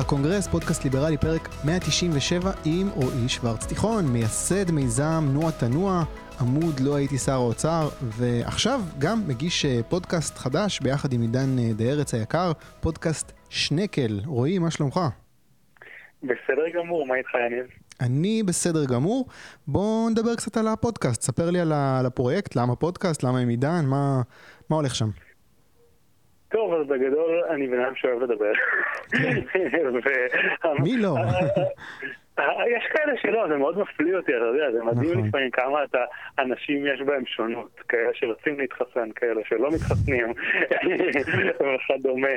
הקונגרס, פודקאסט ליברלי, פרק 197 עם רועי שוורץ תיכון, מייסד מיזם נוע תנוע, עמוד לו הייתי שר האוצר, ועכשיו גם מגיש אה, פודקאסט חדש ביחד עם עידן אה, דה ארץ היקר, פודקאסט שנקל. רועי, מה שלומך? בסדר גמור, מה איתך יניב? אני בסדר גמור. בוא נדבר קצת על הפודקאסט. ספר לי על הפרויקט, למה פודקאסט, למה עם עידן, מה, מה הולך שם? טוב, אז בגדול אני בן אדם שאוהב לדבר. מי לא? יש כאלה שלא, זה מאוד מפליא אותי, אתה יודע, זה מדהים נכון. לפעמים כמה אתה, אנשים יש בהם שונות, כאלה שרוצים להתחסן, כאלה שלא מתחסנים, וכדומה,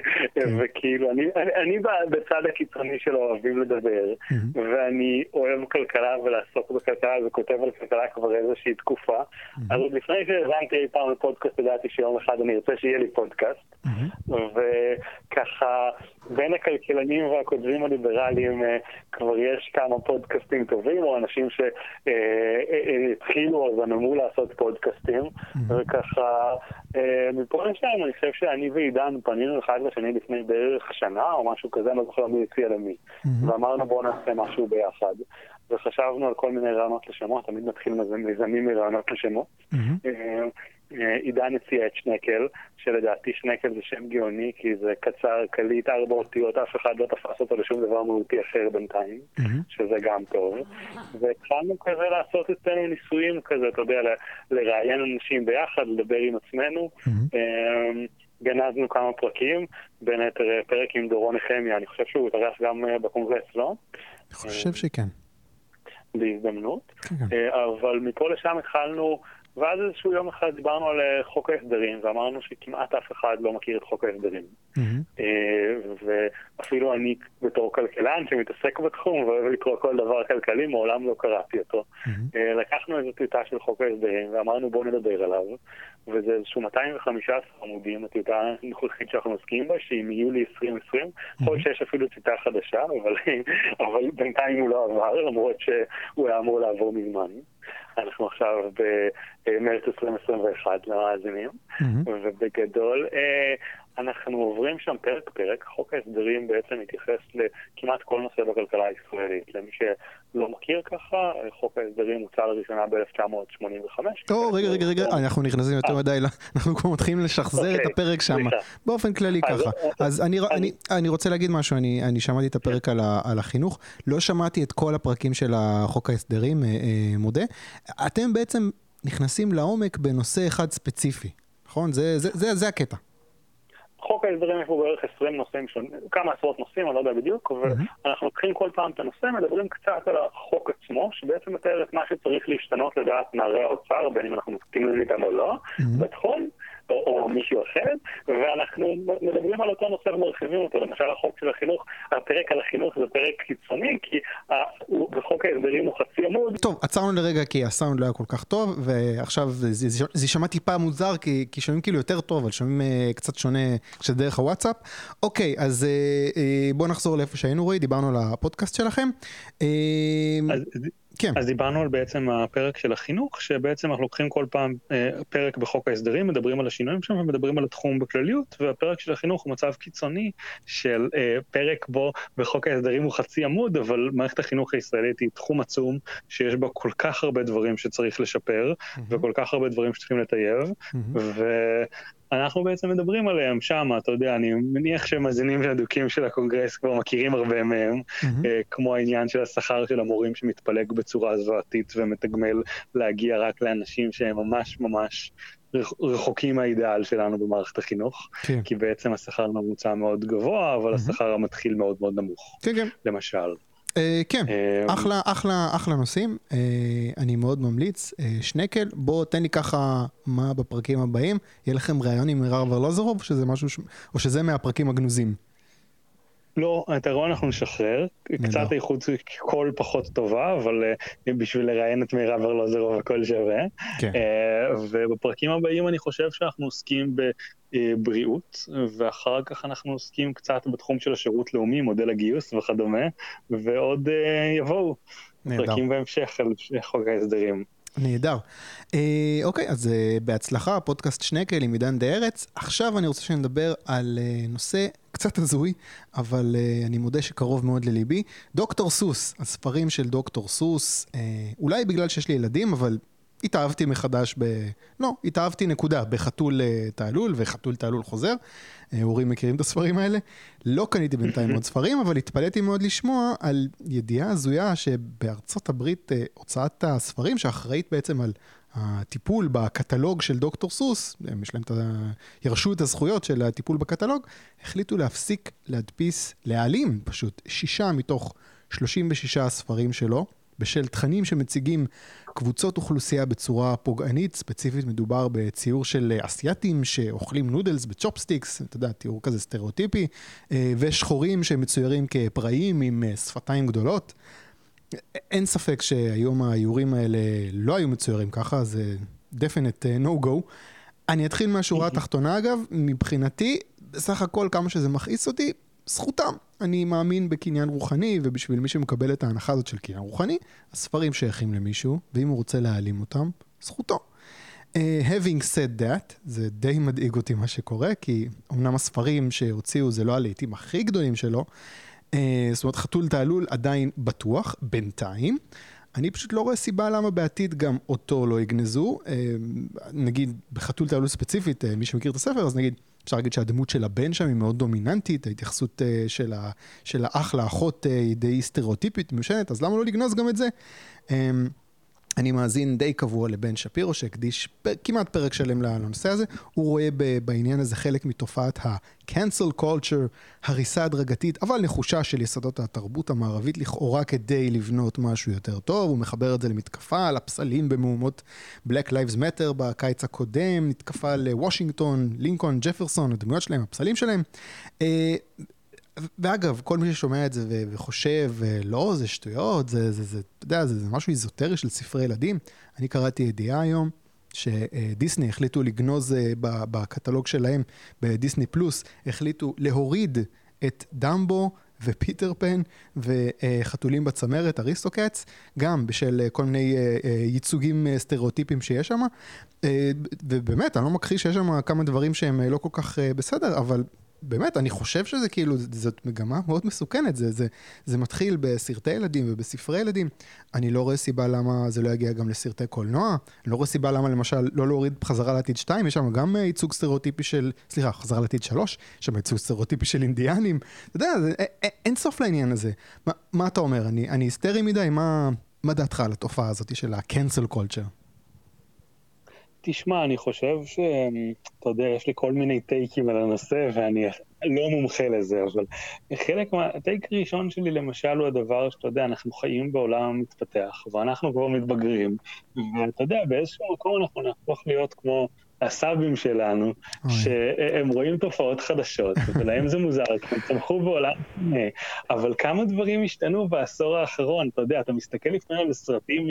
וכאילו, אני, אני, אני בצד הקיצוני של אוהבים לדבר, ואני אוהב כלכלה ולעסוק בכלכלה וכותב על כלכלה כבר איזושהי תקופה, אז עוד לפני שהבנתי אי פעם לפודקאסט, ידעתי שיום אחד אני ארצה שיהיה לי פודקאסט, וככה, בין הכלכלנים והכותבים הליברליים אה, כבר יש כמה פודקאסטים טובים, או אנשים שהתחילו או זממו לעשות פודקאסטים, וככה, אה, מפה לשם אני חושב שאני ועידן פנינו אחד לשני לפני בערך שנה או משהו כזה, אני לא זוכר מי הציע למי, ואמרנו בואו נעשה משהו ביחד. וחשבנו על כל מיני רעיונות לשמות, תמיד מתחיל מיזמים מרעיונות לשמות. אה, עידן הציע את שנקל, שלדעתי שנקל זה שם גאוני, כי זה קצר, קליט, ארבע אותיות, אף אחד לא תפס אותו לשום דבר מהותי אחר בינתיים, שזה גם טוב. והתחלנו כזה לעשות אצלנו ניסויים כזה, אתה יודע, לראיין אנשים ביחד, לדבר עם עצמנו. גנזנו כמה פרקים, בין היתר פרק עם דורון נחמיה, אני חושב שהוא התארח גם בקונגרס, לא? אני חושב שכן. בהזדמנות, אבל מפה לשם התחלנו ואז איזשהו יום אחד דיברנו על חוק ההסדרים, ואמרנו שכמעט אף אחד לא מכיר את חוק ההסדרים. ואפילו אני בתור כלכלן שמתעסק בתחום ואוהב לקרוא כל דבר כלכלי, מעולם לא קראתי אותו. לקחנו איזו טיוטה של חוק ההסדרים ואמרנו בואו נדבר עליו, וזה איזשהו 215 עמודים, הטיוטה הנוכחית שאנחנו מסכימים בה, שהיא מיולי 2020. יכול להיות שיש אפילו טיוטה חדשה, אבל, אבל בינתיים הוא לא עבר, למרות שהוא היה אמור לעבור מזמן. אנחנו עכשיו במרץ 2021 למאזינים, ובגדול אנחנו עוברים שם פרק פרק, חוק ההסדרים בעצם מתייחס לכמעט כל נושא בכלכלה הישראלית. למי שלא מכיר ככה, חוק ההסדרים הוצא לראשונה ב-1985. טוב, רגע, רגע, רגע, אנחנו נכנסים יותר מדי, אנחנו כבר מתחילים לשחזר את הפרק שם, באופן כללי ככה. אז אני רוצה להגיד משהו, אני שמעתי את הפרק על החינוך, לא שמעתי את כל הפרקים של חוק ההסדרים, מודה. אתם בעצם נכנסים לעומק בנושא אחד ספציפי, נכון? זה הקטע. חוק ההסדרים יש בו בערך 20 נושאים שונים, כמה עשרות נושאים, אני לא יודע בדיוק, ואנחנו לוקחים כל פעם את הנושא, מדברים קצת על החוק עצמו, שבעצם מתאר את מה שצריך להשתנות לדעת נערי האוצר, בין אם אנחנו מסכימים איתם או לא, בתחום, או, או מישהו אחר, ואנחנו מדברים על אותו נושא ומרחיבים אותו, למשל החוק של החינוך, הפרק על החינוך זה פרק קיצוני, כי בחוק ההסדרים הוא חצי עמוד. טוב, עצרנו לרגע כי הסאונד לא היה כל כך טוב, ועכשיו זה, זה, זה, שמע טיפה מוזר, כי, כי שומעים כאילו יותר טוב, אבל שומעים uh, קצת שונה כשזה דרך הוואטסאפ. אוקיי, אז uh, uh, בואו נחזור לאיפה שהיינו רואי, דיברנו על הפודקאסט שלכם. Uh, אז... כן. אז דיברנו על בעצם הפרק של החינוך, שבעצם אנחנו לוקחים כל פעם אה, פרק בחוק ההסדרים, מדברים על השינויים שם ומדברים על התחום בכלליות, והפרק של החינוך הוא מצב קיצוני של אה, פרק בו בחוק ההסדרים הוא חצי עמוד, אבל מערכת החינוך הישראלית היא תחום עצום, שיש בה כל כך הרבה דברים שצריך לשפר, mm-hmm. וכל כך הרבה דברים שצריכים לטייב, mm-hmm. ו... אנחנו בעצם מדברים עליהם שם, אתה יודע, אני מניח שמאזינים אדוקים של הקונגרס כבר מכירים הרבה מהם, mm-hmm. כמו העניין של השכר של המורים שמתפלג בצורה זוועתית ומתגמל להגיע רק לאנשים שהם ממש ממש רחוקים מהאידאל שלנו במערכת החינוך, כן. כי בעצם השכר הממוצע מאוד גבוה, אבל mm-hmm. השכר המתחיל מאוד מאוד נמוך, כן, כן. למשל. Uh, כן, uh, אחלה, אחלה, אחלה נושאים, uh, אני מאוד ממליץ, uh, שנקל, בוא תן לי ככה מה בפרקים הבאים, יהיה לכם ראיון עם מירר ורלוזרוב, שזה משהו. או שזה מהפרקים הגנוזים? לא, את הרעיון אנחנו נשחרר, קצת איכות קול פחות טובה, אבל בשביל לראיין את מירב ארלוזרוב הכל שווה. כן. ובפרקים הבאים אני חושב שאנחנו עוסקים בבריאות, ואחר כך אנחנו עוסקים קצת בתחום של השירות לאומי, מודל הגיוס וכדומה, ועוד uh, יבואו פרקים בהמשך על חוק ההסדרים. נהדר. אה, אוקיי, אז אה, בהצלחה, פודקאסט שנקל עם עידן דה ארץ. עכשיו אני רוצה שנדבר על אה, נושא קצת הזוי, אבל אה, אני מודה שקרוב מאוד לליבי. דוקטור סוס, הספרים של דוקטור סוס, אה, אולי בגלל שיש לי ילדים, אבל התאהבתי מחדש ב... לא, התאהבתי נקודה, בחתול אה, תעלול וחתול תעלול חוזר. אה, הורים מכירים את הספרים האלה. לא קניתי בינתיים עוד ספרים, אבל התפלאתי מאוד לשמוע על ידיעה הזויה שבארצות הברית אה, הוצאת הספרים, שאחראית בעצם על הטיפול בקטלוג של דוקטור סוס, הם יש להם את ה... ירשו את הזכויות של הטיפול בקטלוג, החליטו להפסיק להדפיס, להעלים פשוט, שישה מתוך 36 הספרים שלו. בשל תכנים שמציגים קבוצות אוכלוסייה בצורה פוגענית, ספציפית מדובר בציור של אסייתים שאוכלים נודלס בצ'ופסטיקס, אתה יודע, תיאור כזה סטריאוטיפי, אה, ושחורים שמצוירים כפראיים עם אה, שפתיים גדולות. אין ספק שהיום האיורים האלה לא היו מצוירים ככה, זה definite אה, no go. אני אתחיל מהשורה התחתונה אגב, מבחינתי, בסך הכל כמה שזה מכעיס אותי, זכותם. אני מאמין בקניין רוחני, ובשביל מי שמקבל את ההנחה הזאת של קניין רוחני, הספרים שייכים למישהו, ואם הוא רוצה להעלים אותם, זכותו. Uh, having said that, זה די מדאיג אותי מה שקורה, כי אמנם הספרים שהוציאו זה לא הלעיתים הכי גדולים שלו, uh, זאת אומרת חתול תעלול עדיין בטוח, בינתיים. אני פשוט לא רואה סיבה למה בעתיד גם אותו לא יגנזו. Uh, נגיד בחתול תעלול ספציפית, uh, מי שמכיר את הספר, אז נגיד אפשר להגיד שהדמות של הבן שם היא מאוד דומיננטית, ההתייחסות uh, של, של האח לאחות uh, היא די סטריאוטיפית, מיושנת, אז למה לא לגנוז גם את זה? אני מאזין די קבוע לבן שפירו שהקדיש. כמעט פרק שלם לנושא הזה, הוא רואה. בעניין הזה חלק מתופעת ה-cancel culture, הריסה הדרגתית, אבל נחושה של יסודות התרבות המערבית לכאורה כדי לבנות משהו יותר טוב, הוא מחבר את זה למתקפה על הפסלים במהומות Black Lives Matter בקיץ הקודם, מתקפה לוושינגטון, לינקולן, ג'פרסון, הדמויות שלהם, הפסלים שלהם. אה, ואגב, כל מי ששומע את זה וחושב, לא, זה שטויות, זה, זה, זה, אתה יודע, זה, זה משהו איזוטרי של ספרי ילדים. אני קראתי ידיעה היום, שדיסני החליטו לגנוז אה, בקטלוג שלהם, בדיסני פלוס, החליטו להוריד את דמבו ופיטר פן וחתולים בצמרת, Aristocats, גם בשל אה, כל מיני אה, ייצוגים סטריאוטיפיים שיש שם. ובאמת, אני לא מכחיש שיש שם כמה דברים שהם לא כל כך בסדר, אבל באמת, אני חושב שזה כאילו, זאת מגמה מאוד מסוכנת, זה, זה, זה מתחיל בסרטי ילדים ובספרי ילדים. אני לא רואה סיבה למה זה לא יגיע גם לסרטי קולנוע, לא רואה סיבה למה למשל לא להוריד חזרה לעתיד 2, יש שם גם ייצוג סטריאוטיפי של, סליחה, חזרה לעתיד 3, יש שם ייצוג סטריאוטיפי של אינדיאנים, אתה יודע, זה, א, א, אין סוף לעניין הזה. מה, מה אתה אומר, אני, אני היסטרי מדי, מה, מה דעתך על התופעה הזאת של ה-cancel culture? תשמע, אני חושב שאתה יודע, יש לי כל מיני טייקים על הנושא, ואני לא מומחה לזה, אבל חלק מה... הטייק הראשון שלי למשל הוא הדבר שאתה יודע, אנחנו חיים בעולם מתפתח, ואנחנו כבר מתבגרים, ואתה יודע, באיזשהו מקום אנחנו נהפוך להיות כמו... הסבים שלנו, שהם רואים תופעות חדשות, ולהם זה מוזר, כי הם צמחו בעולם אבל כמה דברים השתנו בעשור האחרון, אתה יודע, אתה מסתכל לפעמים על סרטים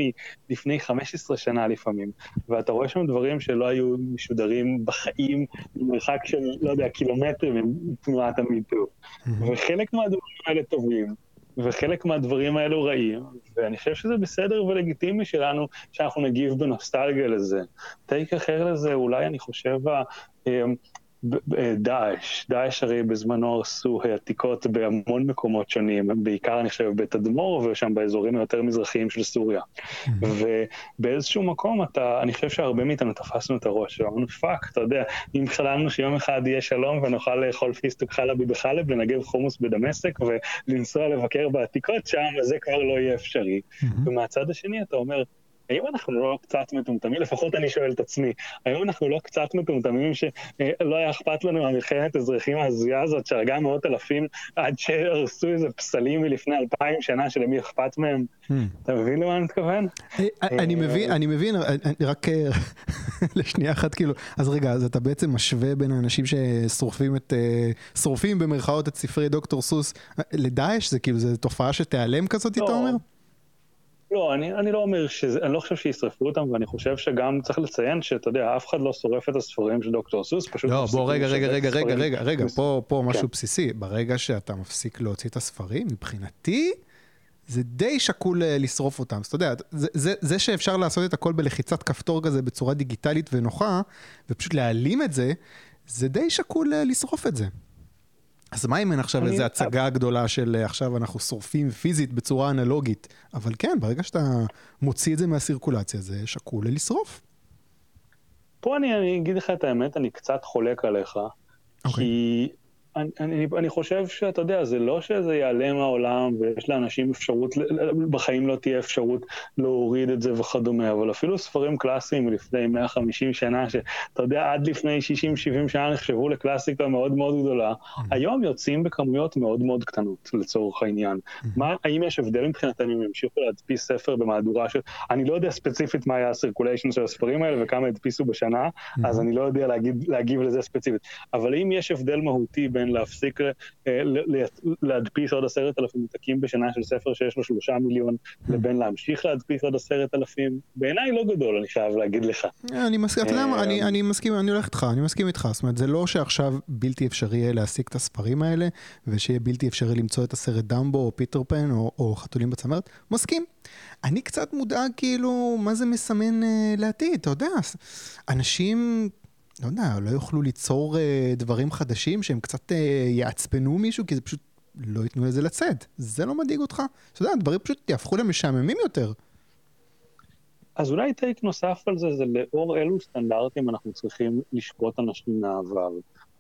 מלפני 15 שנה לפעמים, ואתה רואה שם דברים שלא היו משודרים בחיים, במרחק של, לא יודע, קילומטרים מתנועת המיטו. וחלק מהדברים האלה טובים, וחלק מהדברים האלו רעים, ואני חושב שזה בסדר ולגיטימי שלנו שאנחנו נגיב בנוסטלגיה לזה. take אחר לזה, אולי אני חושב, דאעש, דאעש הרי בזמנו הרסו עתיקות בהמון מקומות שונים, בעיקר אני חושב בתדמור ושם באזורים היותר מזרחיים של סוריה. ובאיזשהו מקום אתה, אני חושב שהרבה מאיתנו תפסנו את הראש, ואמרנו fuck, אתה יודע, אם חלמנו שיום אחד יהיה שלום ונוכל לאכול פיסטוק חלבי בחלב, לנגב חומוס בדמשק ולנסוע לבקר בעתיקות שם, אז זה כבר לא יהיה אפשרי. ומהצד השני אתה אומר, האם אנחנו לא קצת מטומטמים, לפחות אני שואל את עצמי, האם אנחנו לא קצת מטומטמים שלא היה אכפת לנו מהמלחמת אזרחים ההזויה הזאת שהרגה מאות אלפים עד שהרסו איזה פסלים מלפני אלפיים שנה שלמי אכפת מהם? Hmm. אתה מבין למה אני מתכוון? אה, אני מבין, אני מבין, רק אה, לשנייה אחת כאילו, אז רגע, אז אתה בעצם משווה בין האנשים ששורפים את, אה, שורפים במרכאות את ספרי דוקטור סוס לדאעש? זה כאילו, זו תופעה שתיעלם כזאת, אתה לא. אומר? לא, אני, אני לא אומר שזה, אני לא חושב שישרפו אותם, ואני חושב שגם צריך לציין שאתה יודע, אף אחד לא שורף את הספרים של דוקטור סוס, פשוט... לא, בוא, רגע, רגע, רגע, רגע, רגע, רגע, פה, פה כן. משהו בסיסי. ברגע שאתה מפסיק להוציא את הספרים, מבחינתי, זה די שקול לשרוף אותם. אז אתה יודע, זה, זה, זה שאפשר לעשות את הכל בלחיצת כפתור כזה בצורה דיגיטלית ונוחה, ופשוט להעלים את זה, זה די שקול לשרוף את זה. אז מה אם אין עכשיו איזו הצגה גדולה של עכשיו אנחנו שורפים פיזית בצורה אנלוגית? אבל כן, ברגע שאתה מוציא את זה מהסירקולציה, זה שקול לשרוף. פה אני, אני אגיד לך את האמת, אני קצת חולק עליך. Okay. אוקיי. כי אני, אני, אני חושב שאתה יודע, זה לא שזה ייעלם מהעולם ויש לאנשים אפשרות, בחיים לא תהיה אפשרות להוריד את זה וכדומה, אבל אפילו ספרים קלאסיים מלפני 150 שנה, שאתה יודע, עד לפני 60-70 שנה נחשבו לקלאסיקה מאוד מאוד גדולה, mm-hmm. היום יוצאים בכמויות מאוד מאוד קטנות לצורך העניין. Mm-hmm. מה, האם יש הבדל מבחינתנו אם ימשיכו להדפיס ספר במהדורה של, אני לא יודע ספציפית מה היה הסרקוליישן של הספרים האלה וכמה הדפיסו בשנה, mm-hmm. אז אני לא יודע להגיד, להגיב לזה ספציפית, אבל אם יש הבדל מהותי בין בין להפסיק אה, להדפיס עוד עשרת אלפים עותקים בשנה של ספר שיש לו שלושה מיליון, לבין להמשיך להדפיס עוד עשרת אלפים, בעיניי לא גדול, אני חייב להגיד לך. אני מסכים, אתה יודע מה, אני מסכים, אני הולך איתך, אני מסכים איתך, זאת אומרת, זה לא שעכשיו בלתי אפשרי יהיה להשיג את הספרים האלה, ושיהיה בלתי אפשרי למצוא את הסרט דמבו או פיטר פן או חתולים בצמרת, מסכים. אני קצת מודאג כאילו, מה זה מסמן אה, לעתיד, אתה יודע, אנשים לא יודע, לא יוכלו ליצור אה, דברים חדשים שהם קצת אה, יעצבנו מישהו, כי זה פשוט לא ייתנו לזה לצאת. זה לא מדאיג אותך? אתה יודע, דברים פשוט יהפכו למשעממים יותר. אז אולי טייק נוסף על זה, זה לאור אילו סטנדרטים אנחנו צריכים לשפוט אנשים מהעבר.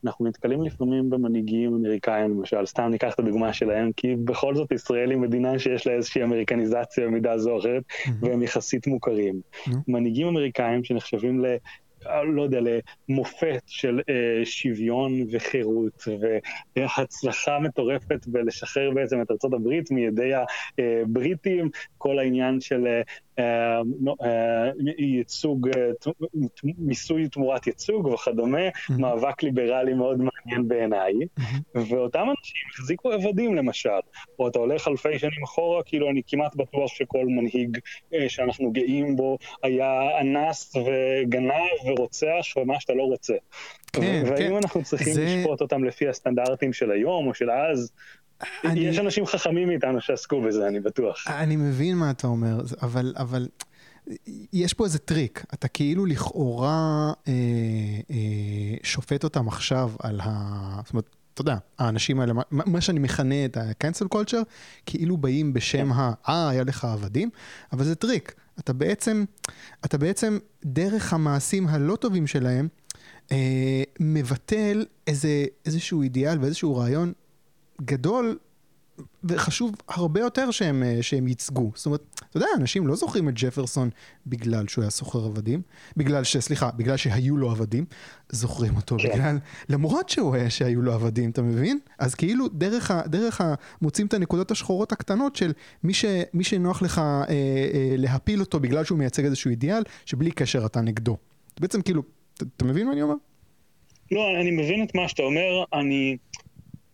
אנחנו נתקלים לפעמים במנהיגים אמריקאים, למשל, סתם ניקח את הדוגמה שלהם, כי בכל זאת ישראל היא מדינה שיש לה איזושהי אמריקניזציה במידה זו או אחרת. והם יחסית מוכרים. מנהיגים אמריקאים שנחשבים לא יודע, למופת של אה, שוויון וחירות והצלחה מטורפת בלשחרר בעצם את ארה"ב מידי הבריטים, כל העניין של אה, אה, אה, ייצוג, אה, מיסוי תמורת ייצוג וכדומה. מאבק ליברלי מאוד מעניין בעיניי. ואותם אנשים החזיקו עבדים למשל, או אתה הולך אלפי שנים אחורה, כאילו אני כמעט בטוח שכל מנהיג שאנחנו גאים בו היה אנס וגנב ורוצח ומה שאתה לא רוצה. כן, והאם כן. אנחנו צריכים זה... לשפוט אותם לפי הסטנדרטים של היום או של אז, אני... יש אנשים חכמים מאיתנו שעסקו בזה, אני בטוח. אני מבין מה אתה אומר, אבל, אבל יש פה איזה טריק. אתה כאילו לכאורה אה, אה, שופט אותם עכשיו על ה... זאת אומרת, אתה יודע, האנשים האלה, מה, מה שאני מכנה את ה-cancel culture, כאילו באים בשם. ה... אה, היה לך עבדים, אבל זה טריק. אתה בעצם, אתה בעצם, דרך המעשים הלא טובים שלהם, אה, מבטל איזה, איזשהו אידיאל ואיזשהו רעיון גדול וחשוב הרבה יותר שהם, אה, שהם ייצגו. זאת אומרת, אתה יודע, אנשים לא זוכרים את ג'פרסון בגלל שהוא היה סוחר עבדים, בגלל ש... סליחה, בגלל שהיו לו עבדים, זוכרים אותו כן. בגלל, למרות שהוא היה שהיו לו עבדים, אתה מבין? אז כאילו, דרך ה... דרך ה... מוצאים את הנקודות השחורות הקטנות של מי, ש... מי שנוח לך אה, אה, להפיל אותו בגלל שהוא מייצג איזשהו אידיאל, שבלי קשר אתה נגדו. בעצם כאילו, אתה, אתה מבין מה אני אומר? לא, אני מבין את מה שאתה אומר, אני...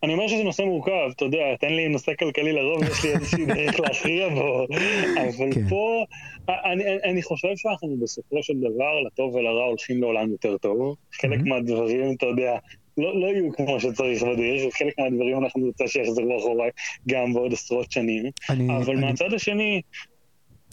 אני אומר שזה נושא מורכב, אתה יודע, תן לי נושא כלכלי לרוב, יש לי איזושהי דרך להכריע בו, אבל כן. פה, אני, אני חושב שאנחנו בסופו של דבר, לטוב ולרע, הולכים לעולם יותר טוב. חלק מהדברים, אתה יודע, לא, לא יהיו כמו שצריך בדרך, חלק מהדברים אנחנו נרצה שיחזרו אחורה גם בעוד עשרות שנים, אני, אבל אני... מהצד השני,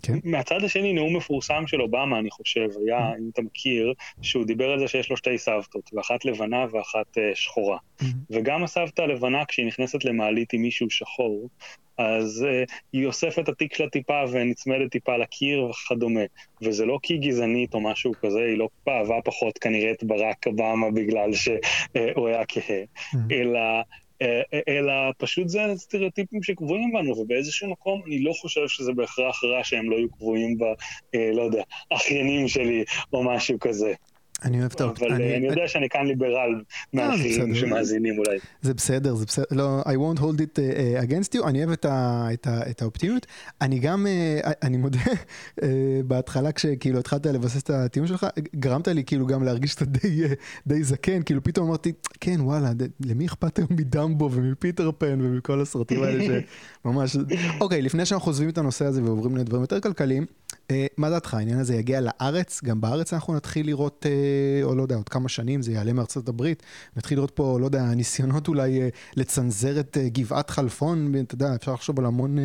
כן. מהצד השני, נאום מפורסם של אובמה, אני חושב, היה, mm-hmm. אם אתה מכיר, שהוא דיבר על זה שיש לו שתי סבתות, ואחת לבנה ואחת uh, שחורה. Mm-hmm. וגם הסבתא הלבנה, כשהיא נכנסת למעלית עם מישהו שחור, אז uh, היא אוספת את התיק שלה טיפה ונצמדת טיפה לקיר וכדומה. וזה לא כי היא גזענית או משהו כזה, היא לא אהבה פחות כנראה את ברק אובמה בגלל שהוא uh, היה כהה, mm-hmm. אלא אלא פשוט זה סטריאוטיפים שקבועים בנו, ובאיזשהו מקום אני לא חושב שזה בהכרח רע שהם לא יהיו קבועים ב... אה, לא יודע, אחיינים שלי או משהו כזה. אני אוהב טוב. אבל אני, אני יודע שאני כאן ליברל מהאחרים שמאזינים אולי. זה בסדר, זה בסדר. לא, I won't hold it uh, against you, אני אוהב את, ה, את, ה, את האופטימיות. אני גם, uh, אני מודה, uh, בהתחלה כשכאילו התחלת לבסס את הטיעון שלך, גרמת לי כאילו גם להרגיש שאתה די, די זקן, כאילו פתאום אמרתי, כן וואלה, למי אכפת היום מדמבו ומפיטר פן ומכל הסרטים האלה שממש... אוקיי, לפני שאנחנו עוזבים את הנושא הזה ועוברים לדברים יותר כלכליים, אה, מה דעתך, העניין הזה יגיע לארץ? גם בארץ אנחנו נתחיל לראות, אה, או לא יודע, עוד כמה שנים זה יעלה מארצות הברית, נתחיל לראות פה, לא יודע, ניסיונות אולי אה, לצנזר את גבעת חלפון, אתה יודע, אפשר לחשוב על המון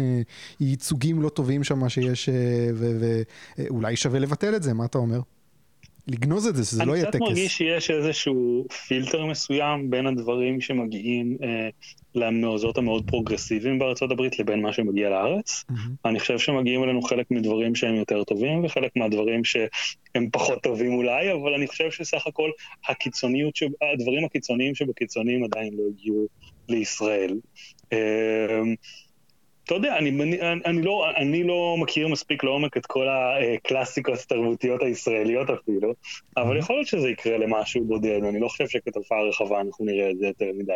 ייצוגים לא טובים שם שיש, ואולי שווה לבטל את זה, מה אתה אומר? לגנוז את זה, שזה לא יהיה טקס. אני קצת מרגיש שיש איזשהו פילטר מסוים בין הדברים שמגיעים אה, למעוזות המאוד פרוגרסיביים בארצות הברית לבין מה שמגיע לארץ. Mm-hmm. אני חושב שמגיעים אלינו חלק מדברים שהם יותר טובים וחלק מהדברים שהם פחות טובים אולי, אבל אני חושב שסך הכל הקיצוניות, ש... הדברים הקיצוניים שבקיצוניים עדיין לא הגיעו לישראל. אתה יודע, אני, אני, אני, לא, אני לא מכיר מספיק לעומק את כל הקלאסיקות התרבותיות הישראליות אפילו, אבל יכול להיות שזה יקרה למשהו בודד, אני לא חושב שכתופעה רחבה אנחנו נראה את זה יותר מדי.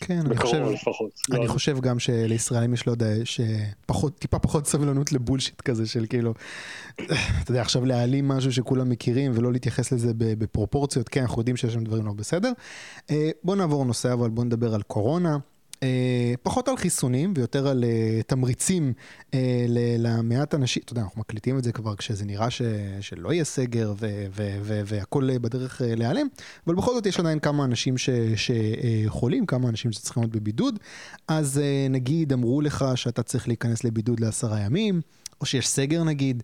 כן, אני חושב, לפחות. אני לא חושב גם שלישראלים יש, לא יודע, שפחות, טיפה פחות סבלנות לבולשיט כזה של כאילו, אתה יודע, עכשיו להעלים משהו שכולם מכירים ולא להתייחס לזה בפרופורציות, כן, אנחנו יודעים שיש שם דברים לא בסדר. אה, בוא נעבור נושא, אבל בוא נדבר על קורונה. אה, פחות על חיסונים ויותר על אה, תמריצים אה, למעט אנשים, אתה יודע, אנחנו מקליטים את זה כבר כשזה נראה ש, שלא יהיה סגר ו, ו, ו, והכל בדרך להיעלם, אבל בכל זאת יש עדיין כמה אנשים ש, שחולים, כמה אנשים שצריכים להיות בבידוד, אז נגיד אמרו לך שאתה צריך להיכנס לבידוד לעשרה ימים. או שיש סגר נגיד,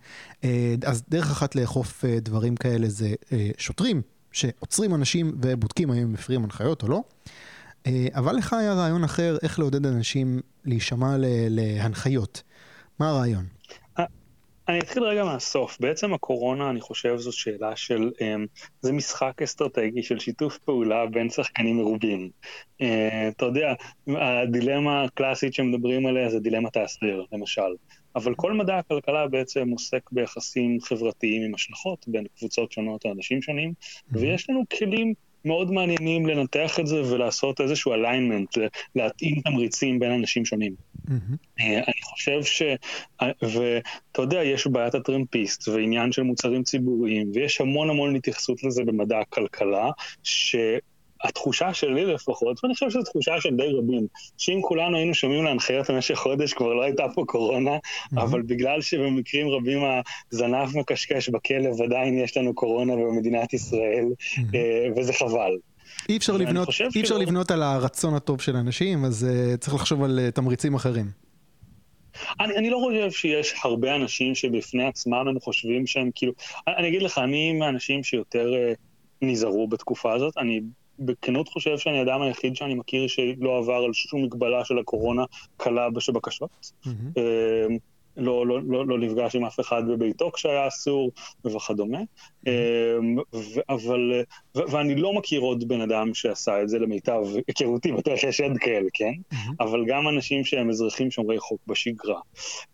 אז דרך אחת לאכוף דברים כאלה זה שוטרים שעוצרים אנשים ובודקים האם הם מפרים הנחיות או לא. אה, אבל לך היה רעיון אחר, איך לעודד אנשים להישמע להנחיות. מה הרעיון? אה, אני אתחיל רגע מהסוף. בעצם הקורונה, אני חושב, זו שאלה של, um, זה משחק אסטרטגי של שיתוף פעולה בין שחקנים מרובים. Uh, אתה יודע, הדילמה הקלאסית שמדברים עליה זה דילמת ההסדר, למשל. אבל כל מדע הכלכלה בעצם עוסק ביחסים חברתיים עם השלכות בין קבוצות שונות או אנשים שונים. ויש לנו כלים מאוד מעניינים לנתח את זה ולעשות איזשהו alignment, להתאים תמריצים בין אנשים שונים. Mm-hmm. אני חושב ש... ואתה יודע, יש בעיית הטרמפיסט ועניין של מוצרים ציבוריים, ויש המון המון התייחסות לזה במדע הכלכלה, ש... התחושה שלי לפחות, ואני חושב שזו תחושה של די רבים, שאם כולנו היינו שומעים להנחיות במשך חודש, כבר לא הייתה פה קורונה, mm-hmm. אבל בגלל שבמקרים רבים הזנב מקשקש בכלב, עדיין יש לנו קורונה במדינת ישראל, mm-hmm. וזה חבל. אי אפשר, לבנות, אי אפשר שלא... לבנות על הרצון הטוב של אנשים, אז uh, צריך לחשוב על uh, תמריצים אחרים. אני, אני לא חושב שיש הרבה אנשים שבפני עצמם הם חושבים שהם כאילו... אני, אני אגיד לך, אני מהאנשים שיותר uh, נזהרו בתקופה הזאת. אני בכנות חושב שאני האדם היחיד שאני מכיר שלא עבר על שום מגבלה של הקורונה קלה שבקשות. Mm-hmm. לא, לא, לא, לא נפגש עם אף אחד בביתו כשהיה אסור וכדומה. Mm-hmm. ו- אבל, ו- ואני לא מכיר עוד בן אדם שעשה את זה למיטב היכרותי, בטוח יש עוד כאלה, כן? Mm-hmm. אבל גם אנשים שהם אזרחים שומרי חוק בשגרה.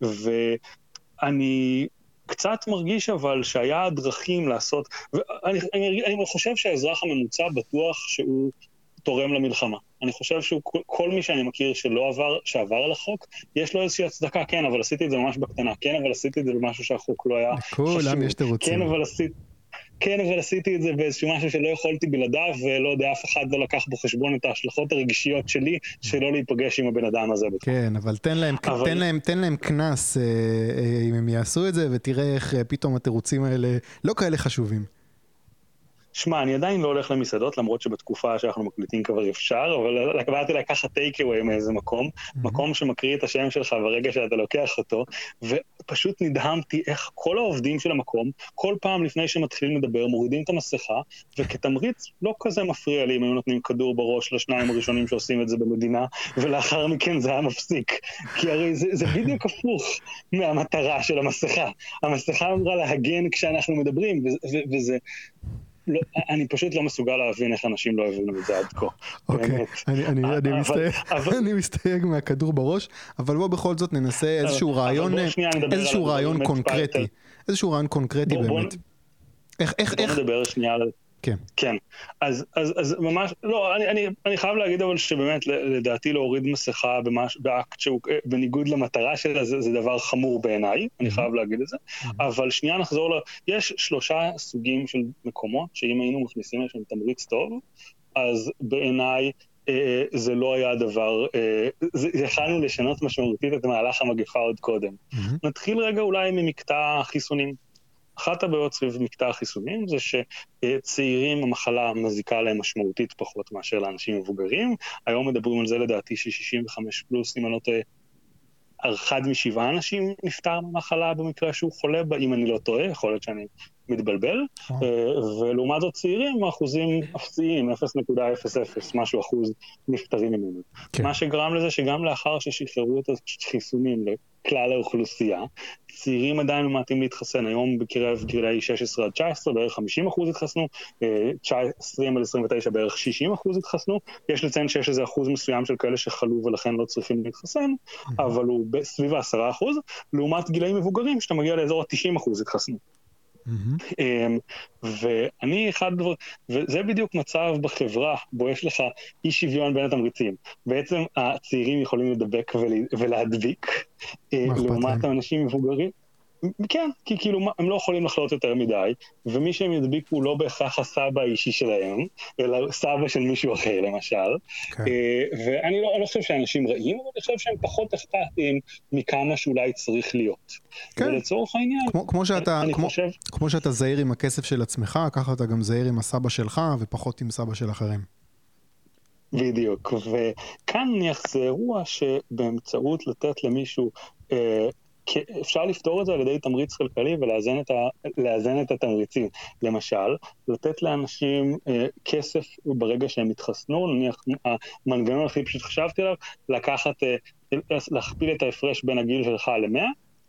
ואני קצת מרגיש אבל שהיה דרכים לעשות, ואני אני, אני חושב שהאזרח הממוצע בטוח שהוא תורם למלחמה. אני חושב שכל מי שאני מכיר שלא עבר, שעבר על החוק, יש לו איזושהי הצדקה, כן, אבל עשיתי את זה ממש בקטנה, כן, אבל עשיתי את זה במשהו שהחוק לא היה חשוב. לכולם יש תירוצים. כן, אבל עשיתי... כן, אבל עשיתי את זה באיזשהו משהו שלא יכולתי בלעדיו, ולא יודע, אף אחד לא לקח בחשבון את ההשלכות הרגשיות שלי, שלא להיפגש עם הבן אדם הזה. כן, אבל תן להם, אבל... תן להם, תן להם קנס אה, אה, אם הם יעשו את זה, ותראה איך אה, פתאום התירוצים האלה לא כאלה חשובים. שמע, אני עדיין לא הולך למסעדות, למרות שבתקופה שאנחנו מקליטים כבר אפשר, אבל באתי לקחת טייק אווי מאיזה מקום, mm-hmm. מקום שמקריא את השם שלך ברגע שאתה לוקח אותו, ופשוט נדהמתי איך כל העובדים של המקום, כל פעם לפני שמתחילים לדבר, מורידים את המסכה, וכתמריץ לא כזה מפריע לי אם היו נותנים כדור בראש לשניים הראשונים שעושים את זה במדינה, ולאחר מכן זה היה מפסיק. כי הרי זה, זה בדיוק הפוך מהמטרה של המסכה. המסכה אמורה להגן כשאנחנו מדברים, וזה... לא, אני פשוט לא מסוגל להבין איך אנשים לא הבינו את זה עד כה. אוקיי, אני מסתייג מהכדור בראש, אבל בוא בכל זאת ננסה איזשהו רעיון, איזשהו רעיון קונקרטי, איזשהו רעיון קונקרטי באמת. איך, איך, איך... בוא נדבר שנייה על... כן. כן. אז, אז, אז ממש, לא, אני, אני, אני חייב להגיד אבל שבאמת, לדעתי להוריד מסכה במש, באקט שהוא בניגוד למטרה שלה, זה, זה דבר חמור בעיניי, אני חייב להגיד את זה. אבל שנייה נחזור ל... יש שלושה סוגים של מקומות, שאם היינו מכניסים לשם תמריץ טוב, אז בעיניי אה, זה לא היה דבר, אה, יכלנו לשנות משמעותית את מהלך המגפה עוד קודם. Mm-hmm. נתחיל רגע אולי ממקטע החיסונים. אחת הבעיות סביב מקטע החיסונים זה שצעירים המחלה מזיקה להם משמעותית פחות מאשר לאנשים מבוגרים. היום מדברים על זה לדעתי של 65 פלוס, אם אני לא טועה, אחד משבעה אנשים נפטר מהמחלה במקרה שהוא חולה בה, אם אני לא טועה, יכול להיות שאני מתבלבל, אה. אה, ולעומת זאת צעירים אחוזים אפסיים, 0.00, משהו אחוז נפטרים ממנו. כן. מה שגרם לזה שגם לאחר ששחררו את החיסונים לכלל האוכלוסייה, צעירים עדיין ממעטים להתחסן. היום בקרב גילאי 16 עד 19 בערך 50 אחוז התחסנו, 20 אה, עד 29 בערך 60 אחוז התחסנו. יש לציין שיש איזה אחוז מסוים של כאלה שחלו ולכן לא צריכים להתחסן, אבל הוא סביב ה-10 אחוז, לעומת גילאים מבוגרים שאתה מגיע לאזור ה-90 אחוז התחסנו. אמ, ואני אחד וזה בדיוק מצב בחברה בו יש לך אי שוויון בין התמריצים. בעצם הצעירים יכולים לדבק ולהדביק, אה, לעומת האנשים מבוגרים. כן, כי כאילו הם לא יכולים לחלות יותר מדי, ומי שהם ידביקו לא בהכרח הסבא האישי שלהם, אלא סבא של מישהו אחר למשל. כן. אה, ואני לא, לא חושב שאנשים רעים, אבל אני חושב שהם פחות אכפתיים מכמה שאולי צריך להיות. כן. ולצורך העניין, כמו, כמו שאתה, אני כמו, חושב... כמו שאתה זהיר עם הכסף של עצמך, ככה אתה גם זהיר עם הסבא שלך, ופחות עם סבא של אחרים. בדיוק, וכאן נניח זה אירוע שבאמצעות לתת למישהו אה, אפשר לפתור את זה על ידי תמריץ כלכלי ולאזן את, ה, את התמריצים. למשל, לתת לאנשים אה, כסף ברגע שהם התחסנו, נניח המנגנון הכי פשוט חשבתי עליו, לקחת, אה, להכפיל את ההפרש בין הגיל שלך ל-100,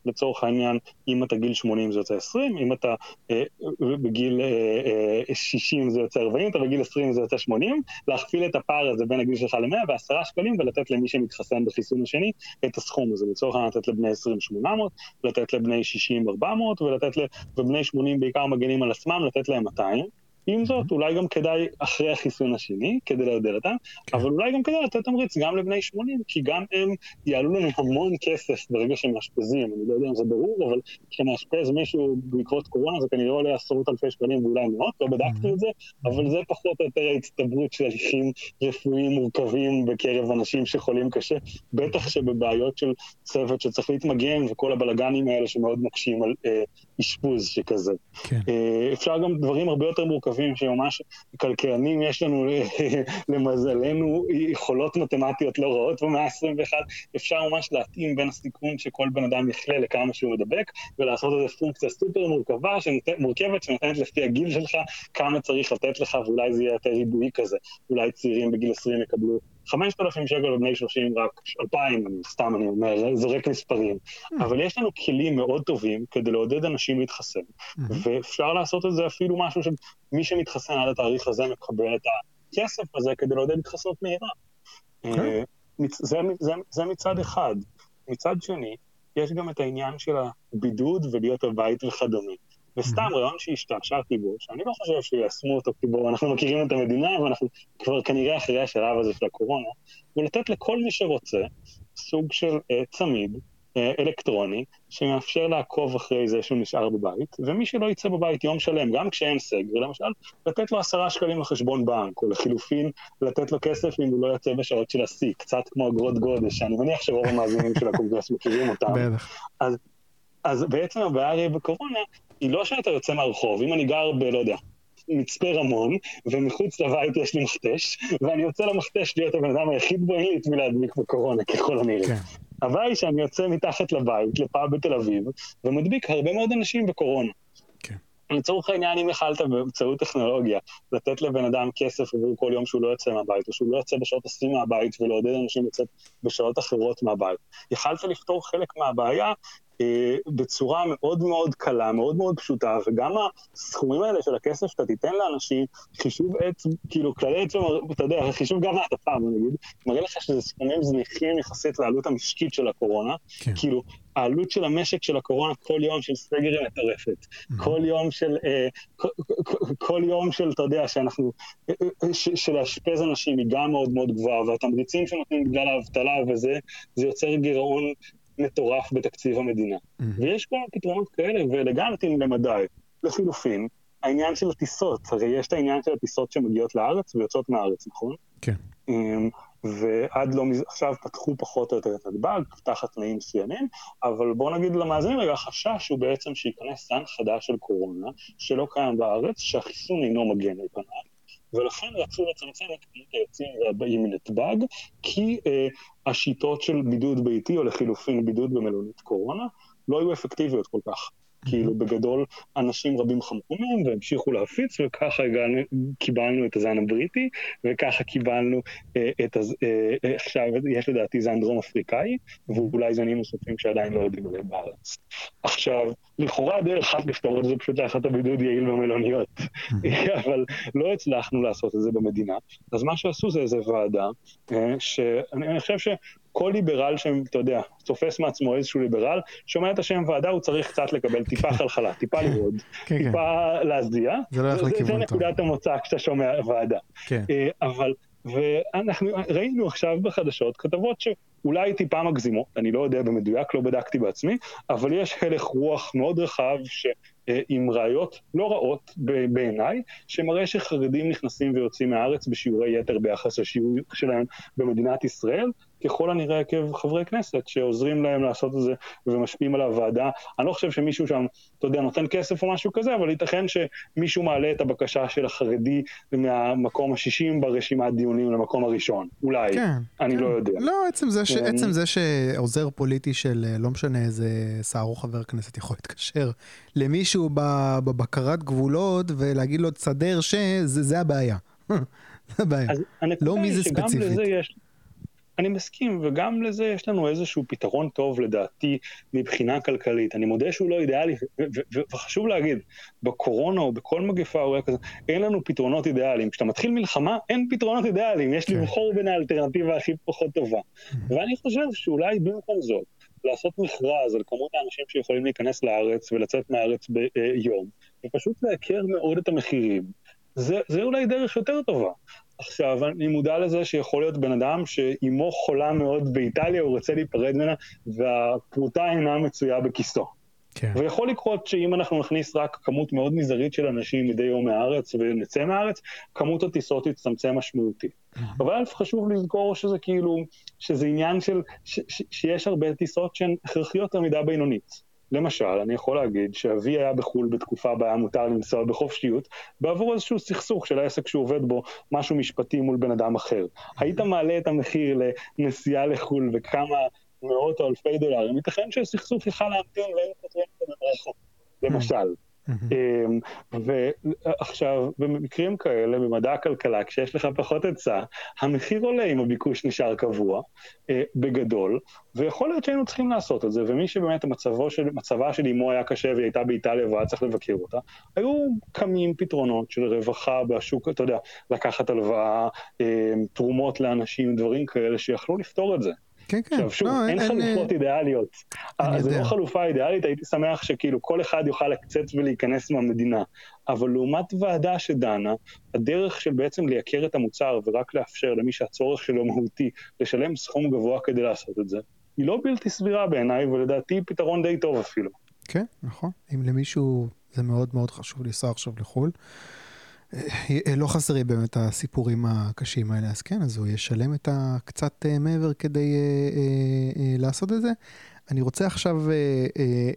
לצורך העניין, אם אתה גיל 80 זה יוצא 20, אם אתה אה, בגיל אה, אה, 60 זה יוצא 40, אתה בגיל 20 זה יוצא 80, להכפיל את הפער הזה בין הגיל שלך ל-100 ו-10 שקלים ולתת למי שמתחסן בחיסון השני את הסכום הזה. לצורך העניין לתת לבני 20 800, לתת לבני 60 400 ולתת, ובני 80 בעיקר מגנים על עצמם, לתת להם 200. עם זאת, אולי גם כדאי אחרי החיסון השני, כדי לעודד אותם, כן. אבל אולי גם כדאי לתת תמריץ גם לבני 80, כי גם הם יעלו לנו המון כסף ברגע שהם מאשפזים. אני לא יודע אם זה ברור, אבל כשמאשפז מישהו בעקבות קורונה זה כנראה עולה עשרות אלפי שקלים ואולי מאות, לא בדקתי את זה, אבל זה פחות או יותר ההצטברות של הליכים רפואיים מורכבים בקרב אנשים שחולים קשה, בטח שבבעיות של צוות שצריך להתמגן וכל הבלגנים האלה שמאוד מקשים על אה, אשפוז שכזה. כן. אה, אפשר גם דברים הרבה יותר מורכבים שממש כלכלנים יש לנו למזלנו יכולות מתמטיות לא רעות במאה ה-21, אפשר ממש להתאים בין הסיכון שכל בן אדם יחלה לכמה שהוא מדבק ולעשות איזו פונקציה סופר מורכבה, שנות... מורכבת שנותנת לפי הגיל שלך כמה צריך לתת לך ואולי זה יהיה יותר ריבועי כזה, אולי צעירים בגיל 20 יקבלו 5,000 שקל ובני 30 רק 2,000, אני, סתם אני אומר, זורק מספרים. Mm. אבל יש לנו כלים מאוד טובים כדי לעודד אנשים להתחסן, mm-hmm. ואפשר לעשות את זה אפילו משהו שמי שמתחסן עד התאריך הזה מקבל את הכסף הזה כדי לעודד התחסנות מהירה. Okay. אוקיי. אה, זה, זה, זה מצד אחד. מצד שני, יש גם את העניין של הבידוד ולהיות בבית וכדומה. וסתם רעיון שהשתעשעתי בו, שאני לא חושב שיישמו אותו, כי בו אנחנו מכירים את המדינה, ואנחנו כבר כנראה אחרי השלב הזה של הקורונה, ולתת לכל מי שרוצה סוג של uh, צמיד uh, אלקטרוני, שמאפשר לעקוב אחרי זה שהוא נשאר בבית, ומי שלא יצא בבית יום שלם, גם כשאין סגר, למשל, לתת לו עשרה שקלים לחשבון בנק, או לחילופין, לתת לו כסף אם הוא לא יוצא בשעות של השיא, קצת כמו אגרות גודש, שאני מניח שרוב המאזינים של הקונגרס מכירים אותם. אז, אז בעצם הבעיה הרי בקורונה היא לא שאתה יוצא מהרחוב, אם אני גר ב... לא יודע, מצפה רמון, ומחוץ לבית יש לי מכתש, ואני יוצא למכתש להיות הבן אדם היחיד בו, אין לי את מי להדביק בקורונה, ככל הנראה. כן. הבעיה היא שאני יוצא מתחת לבית, לפאב בתל אביב, ומדביק הרבה מאוד אנשים בקורונה. כן. לצורך העניין, אם יכלת באמצעות טכנולוגיה לתת לבן אדם כסף עבור כל יום שהוא לא יוצא מהבית, או שהוא לא יוצא בשעות השיא מהבית ולעודד אנשים לצאת בשעות אחרות מהבית, יכלת לפתור חלק מהבעיה בצורה מאוד מאוד קלה, מאוד מאוד פשוטה, וגם הסכומים האלה של הכסף שאתה תיתן לאנשים, חישוב עץ, כאילו כללי עץ, אתה יודע, חישוב גם העדפה, בוא נגיד, מראה לך שזה סכומים זניחים יחסית לעלות המשקית של הקורונה, כן. כאילו, העלות של המשק של הקורונה כל יום של סגר היא מטרפת. Mm-hmm. כל יום של, אה, כל, כל יום של, אתה יודע, שאנחנו, אה, אה, של לאשפז אנשים היא גם מאוד מאוד גבוהה, והתמריצים שנותנים בגלל האבטלה וזה, זה יוצר גירעון מטורף בתקציב המדינה. Mm-hmm. ויש כל פתרונות כאלה, ואלגנטיים למדי. לחילופין, העניין של הטיסות, הרי יש את העניין של הטיסות שמגיעות לארץ ויוצאות מהארץ, נכון? כן. ועד לא מז... עכשיו פתחו פחות או יותר את נתב"ג, תחת תנאים מסוימים, אבל בואו נגיד למאזינים רגע, החשש הוא בעצם שייכנס סן חדש של קורונה, שלא קיים בארץ, שהחיסון אינו מגן על פניו, ולכן רצו לצמצם את כמות היוצאים והבאים מנתב"ג, כי אה, השיטות של בידוד ביתי, או לחילופין בידוד במלונית קורונה, לא היו אפקטיביות כל כך. כאילו בגדול אנשים רבים חמקומים והמשיכו להפיץ וככה הגענו, קיבלנו את הזן הבריטי וככה קיבלנו אה, את הז... אה, אה, עכשיו יש לדעתי זן דרום אפריקאי ואולי זנים נוספים שעדיין לא יודעים עליהם בארץ. עכשיו, לכאורה דרך אחת לפתור את זה פשוט את הבידוד יעיל במלוניות, אבל לא הצלחנו לעשות את זה במדינה, אז מה שעשו זה איזה ועדה, אה, שאני חושב ש... כל ליברל שאתה יודע, תופס מעצמו איזשהו ליברל, שומע את השם ועדה, הוא צריך קצת לקבל טיפה חלחלה, טיפה כן, כן. טיפה להזיע. זה לא הולך לכיוון טוב. זה נקודת המוצא כשאתה שומע ועדה. כן. אה, אבל, ואנחנו ראינו עכשיו בחדשות כתבות שאולי טיפה מגזימות, אני לא יודע במדויק, לא בדקתי בעצמי, אבל יש הלך רוח מאוד רחב ש... אה, עם ראיות לא רעות בעיניי, שמראה שחרדים נכנסים ויוצאים מהארץ בשיעורי יתר ביחס לשיעור שלהם במדינת ישראל, ככל הנראה עקב חברי כנסת שעוזרים להם לעשות את זה ומשפיעים על הוועדה. אני לא חושב שמישהו שם, אתה יודע, נותן כסף או משהו כזה, אבל ייתכן שמישהו מעלה את הבקשה של החרדי מהמקום ה-60 ברשימת דיונים למקום הראשון. אולי, כן, אני כן. לא יודע. לא, עצם זה, ש... עצם זה שעוזר פוליטי של לא משנה איזה שר או חבר כנסת יכול להתקשר למישהו בבקרת גבולות ולהגיד לו תסדר שזה זה הבעיה. זה הבעיה. לא מי זה ספציפית. לזה יש, אני מסכים, וגם לזה יש לנו איזשהו פתרון טוב לדעתי מבחינה כלכלית. אני מודה שהוא לא אידיאלי, וחשוב להגיד, בקורונה או בכל מגפה או כזה, אין לנו פתרונות אידיאליים. כשאתה מתחיל מלחמה, אין פתרונות אידיאליים, יש כן. לבחור בין האלטרנטיבה הכי פחות טובה. Mm-hmm. ואני חושב שאולי במקום זאת, לעשות מכרז על כמות האנשים שיכולים להיכנס לארץ ולצאת מהארץ ביום, ופשוט לייקר מאוד את המחירים, זה, זה אולי דרך יותר טובה. עכשיו, אני מודע לזה שיכול להיות בן אדם שאימו חולה מאוד באיטליה, הוא רוצה להיפרד ממנה, והפרוטה אינה מצויה בכיסו. כן. ויכול לקרות שאם אנחנו נכניס רק כמות מאוד מזערית של אנשים מדי יום מהארץ ונצא מהארץ, כמות הטיסות תצטמצם משמעותית. Mm-hmm. אבל אלף חשוב לזכור שזה כאילו, שזה עניין של, ש, ש, שיש הרבה טיסות שהן הכרחיות למידה בינונית. למשל, אני יכול להגיד שאבי היה בחו"ל בתקופה בה היה מותר לנסוע בחופשיות, בעבור איזשהו סכסוך של העסק שהוא עובד בו, משהו משפטי מול בן אדם אחר. היית מעלה את המחיר לנסיעה לחו"ל וכמה מאות או אלפי דולרים, ייתכן שהסכסוך יכל להמתין ואין פותרים אותו במרחוק, למשל. אמ, ועכשיו, במקרים כאלה, במדע הכלכלה, כשיש לך פחות היצע, המחיר עולה אם הביקוש נשאר קבוע, אה, בגדול, ויכול להיות שהיינו צריכים לעשות את זה, ומי שבאמת מצבו של, מצבה של אמו היה קשה והיא הייתה באיטליה והיה צריך לבקר אותה, היו קמים פתרונות של רווחה בשוק, אתה יודע, לקחת הלוואה, אה, תרומות לאנשים, דברים כאלה שיכלו לפתור את זה. כן, כן. עכשיו שוב, לא, אין, אין חלופות אין... אידיאליות. זו לא חלופה אידיאלית, הייתי שמח שכאילו כל אחד יוכל לקצץ ולהיכנס מהמדינה. אבל לעומת ועדה שדנה, הדרך של בעצם לייקר את המוצר ורק לאפשר למי שהצורך שלו מהותי לשלם סכום גבוה כדי לעשות את זה, היא לא בלתי סבירה בעיניי, ולדעתי פתרון די טוב אפילו. כן, נכון. אם למישהו זה מאוד מאוד חשוב לנסוע עכשיו לחו"ל. אה, לא חסרים באמת הסיפורים הקשים האלה, אז כן, אז הוא ישלם את הקצת אה, מעבר כדי אה, לעשות את זה. אני רוצה עכשיו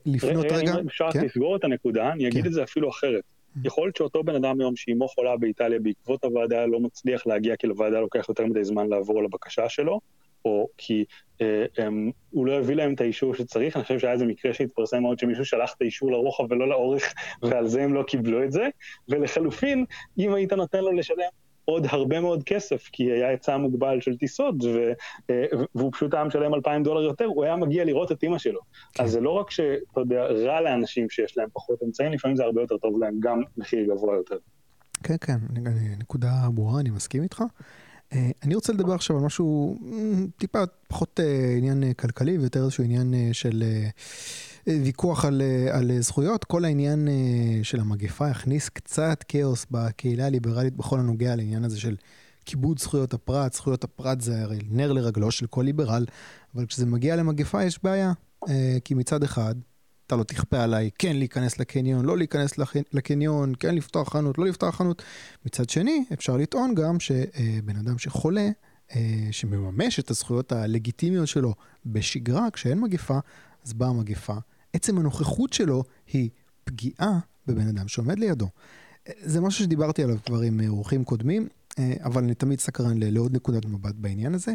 לפנות רגע. אם אפשר כן? לסגור את הנקודה, אני אגיד כן. את זה אפילו אחרת. Mm. יכול להיות שאותו בן אדם היום שאימו חולה באיטליה בעקבות הוועדה לא מצליח להגיע כי לוועדה לוקח יותר מדי זמן לעבור על הבקשה שלו, או כי אה, הם, הוא לא הביא להם את האישור שצריך, אני חושב שהיה איזה מקרה שהתפרסם מאוד שמישהו שלח את האישור לרוחב ולא לאורך, ועל זה הם לא קיבלו את זה, ולחלופין, אם היית נותן לו לשלם עוד הרבה מאוד כסף, כי היה היצע מוגבל של טיסות, ו, אה, והוא פשוט היה משלם 2,000 דולר יותר, הוא היה מגיע לראות את אימא שלו. כן. אז זה לא רק שאתה יודע, רע לאנשים שיש להם פחות אמצעים, לפעמים זה הרבה יותר טוב להם, גם מחיר גבוה יותר. כן, כן, נקודה ברורה, אני מסכים איתך. אה, אני רוצה לדבר עכשיו על משהו טיפה פחות אה, עניין אה, כלכלי ויותר איזשהו עניין של ויכוח על, על זכויות. כל העניין של המגפה הכניס קצת כאוס בקהילה הליברלית בכל הנוגע לעניין הזה של כיבוד זכויות הפרט. זכויות הפרט זה הרי נר לרגלו של כל ליברל, אבל כשזה מגיע למגפה יש בעיה. כי מצד אחד, אתה לא תכפה עליי כן להיכנס לקניון, לא להיכנס לקניון, כן לפתוח חנות, לא לפתוח חנות. מצד שני, אפשר לטעון גם שבן אדם שחולה, שמממש את הזכויות הלגיטימיות שלו בשגרה, כשאין מגפה, אז באה המגפה. עצם הנוכחות שלו היא פגיעה בבן אדם שעומד לידו. זה משהו שדיברתי עליו כבר עם אורחים קודמים, אבל אני תמיד סקרן לעוד נקודת מבט בעניין הזה.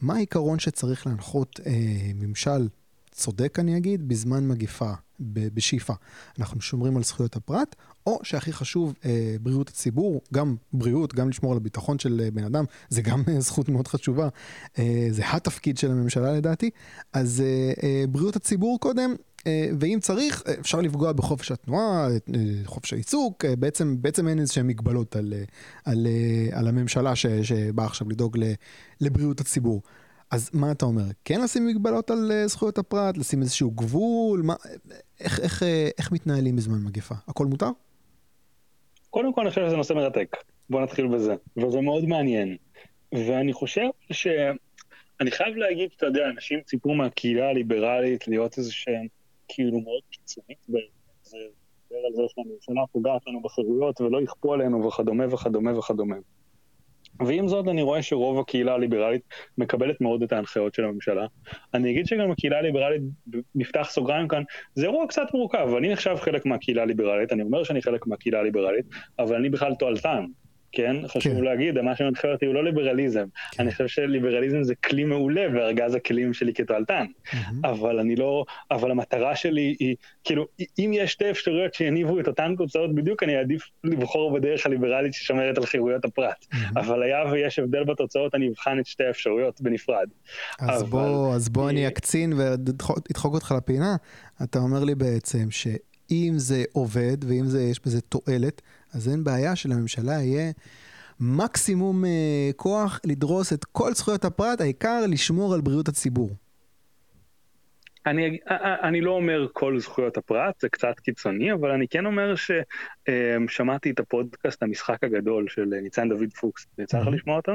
מה העיקרון שצריך להנחות אה, ממשל צודק, אני אגיד, בזמן מגיפה, בשאיפה? אנחנו שומרים על זכויות הפרט, או שהכי חשוב, אה, בריאות הציבור, גם בריאות, גם לשמור על הביטחון של אה, בן אדם, זה גם אה, זכות מאוד חשובה, אה, זה התפקיד של הממשלה לדעתי, אז אה, אה, בריאות הציבור קודם, אה, ואם צריך, אפשר לפגוע בחופש התנועה, חופש העיסוק, בעצם, בעצם אין איזה שהן מגבלות על, על, על הממשלה שבאה עכשיו לדאוג לבריאות הציבור. אז מה אתה אומר? כן לשים מגבלות על זכויות הפרט, לשים איזשהו גבול? מה, איך, איך, איך מתנהלים בזמן מגפה? הכל מותר? קודם כל אני חושב שזה נושא מרתק. בוא נתחיל בזה. וזה מאוד מעניין. ואני חושב ש... אני חייב להגיד, אתה יודע, אנשים ציפו מהקהילה הליברלית להיות איזה שהם כאילו מאוד קיצונית זה דיבר על זה שהממשלה פוגעת לנו בחירויות ולא יכפו עלינו וכדומה וכדומה וכדומה. ועם זאת אני רואה שרוב הקהילה הליברלית מקבלת מאוד את ההנחיות של הממשלה. אני אגיד שגם הקהילה הליברלית, נפתח סוגריים כאן, זה אירוע קצת מורכב, אני נחשב חלק מהקהילה הליברלית, אני אומר שאני חלק מהקהילה הליברלית, אבל אני בכלל תועלתן. כן? חשוב כן. להגיד, מה שמנחה אותי הוא לא ליברליזם. כן. אני חושב שליברליזם זה כלי מעולה בארגז הכלים שלי כתועלתן. Mm-hmm. אבל אני לא, אבל המטרה שלי היא, כאילו, אם יש שתי אפשרויות שיניבו את אותן תוצאות בדיוק, אני אעדיף לבחור בדרך הליברלית ששומרת על חירויות הפרט. Mm-hmm. אבל היה ויש הבדל בתוצאות, אני אבחן את שתי האפשרויות בנפרד. אז אבל... בוא, אז בוא אני אקצין ואדחוק אותך לפינה. אתה אומר לי בעצם שאם זה עובד ואם זה, יש בזה תועלת, אז אין בעיה שלממשלה יהיה מקסימום אה, כוח לדרוס את כל זכויות הפרט, העיקר לשמור על בריאות הציבור. אני, אה, אה, אני לא אומר כל זכויות הפרט, זה קצת קיצוני, אבל אני כן אומר ששמעתי אה, את הפודקאסט המשחק הגדול של ניצן דוד פוקס. יצא לך לשמוע אותו?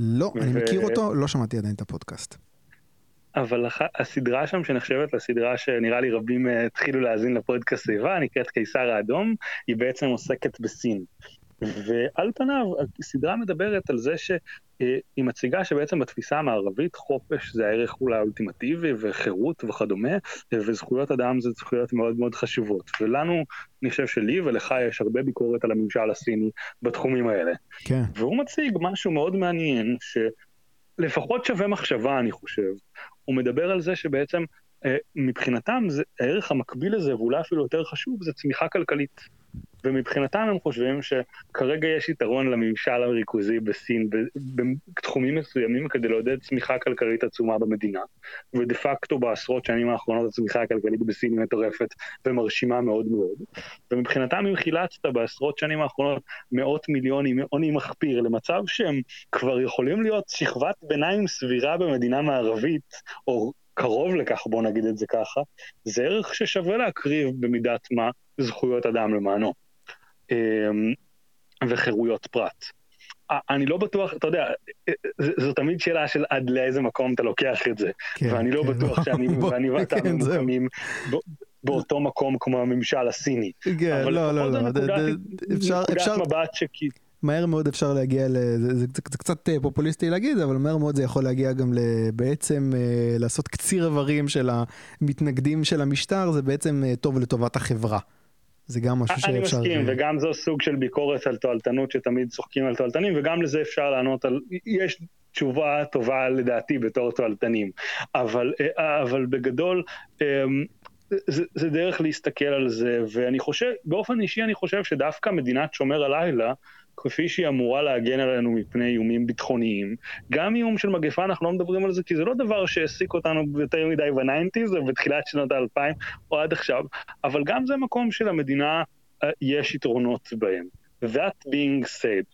לא, ו... אני מכיר אותו, לא שמעתי עדיין את הפודקאסט. אבל הסדרה שם שנחשבת לסדרה שנראה לי רבים אה, התחילו להאזין לפודקאסט סביבה, נקראת קיסר האדום, היא בעצם עוסקת בסין. ועל פניו הסדרה מדברת על זה שהיא מציגה שבעצם בתפיסה המערבית חופש זה הערך אולי האולטימטיבי וחירות וכדומה וזכויות אדם זה זכויות מאוד מאוד חשובות ולנו אני חושב שלי ולך יש הרבה ביקורת על הממשל הסיני בתחומים האלה. כן. והוא מציג משהו מאוד מעניין שלפחות שווה מחשבה אני חושב הוא מדבר על זה שבעצם מבחינתם זה, הערך המקביל לזה, ואולי אפילו יותר חשוב, זה צמיחה כלכלית. ומבחינתם הם חושבים שכרגע יש יתרון לממשל הריכוזי בסין בתחומים מסוימים כדי לעודד צמיחה כלכלית עצומה במדינה. ודה פקטו בעשרות שנים האחרונות הצמיחה הכלכלית בסין היא מטורפת ומרשימה מאוד מאוד. ומבחינתם אם חילצת בעשרות שנים האחרונות מאות מיליונים, עוני מחפיר, למצב שהם כבר יכולים להיות שכבת ביניים סבירה במדינה מערבית, או קרוב לכך, בוא נגיד את זה ככה, זה ערך ששווה להקריב במידת מה זכויות אדם למענו. אמ, וחירויות פרט. אני לא בטוח, אתה יודע, זו תמיד שאלה של עד לאיזה מקום אתה לוקח את זה. כן, ואני לא כן, בטוח שאני ואני ואתה כן, ממוקמים באותו מקום כמו הממשל הסיני. כן, לא, לא, לא, אפשר, אפשר, מבט שכי... מהר מאוד אפשר להגיע, לזה, זה, זה, זה קצת אה, פופוליסטי להגיד, אבל מהר מאוד זה יכול להגיע גם בעצם אה, לעשות קציר איברים של המתנגדים של המשטר, זה בעצם אה, טוב לטובת החברה. זה גם משהו שאפשר... אני מסכים, וגם זו סוג של ביקורת על תועלתנות שתמיד צוחקים על תועלתנים, וגם לזה אפשר לענות על... יש תשובה טובה לדעתי בתור תועלתנים, אבל, אבל בגדול... זה, זה דרך להסתכל על זה, ואני חושב, באופן אישי אני חושב שדווקא מדינת שומר הלילה, כפי שהיא אמורה להגן עלינו מפני איומים ביטחוניים. גם איום של מגפה, אנחנו לא מדברים על זה, כי זה לא דבר שהעסיק אותנו יותר מדי בניינטיז ובתחילת שנות האלפיים או עד עכשיו, אבל גם זה מקום שלמדינה uh, יש יתרונות בהם. That being said,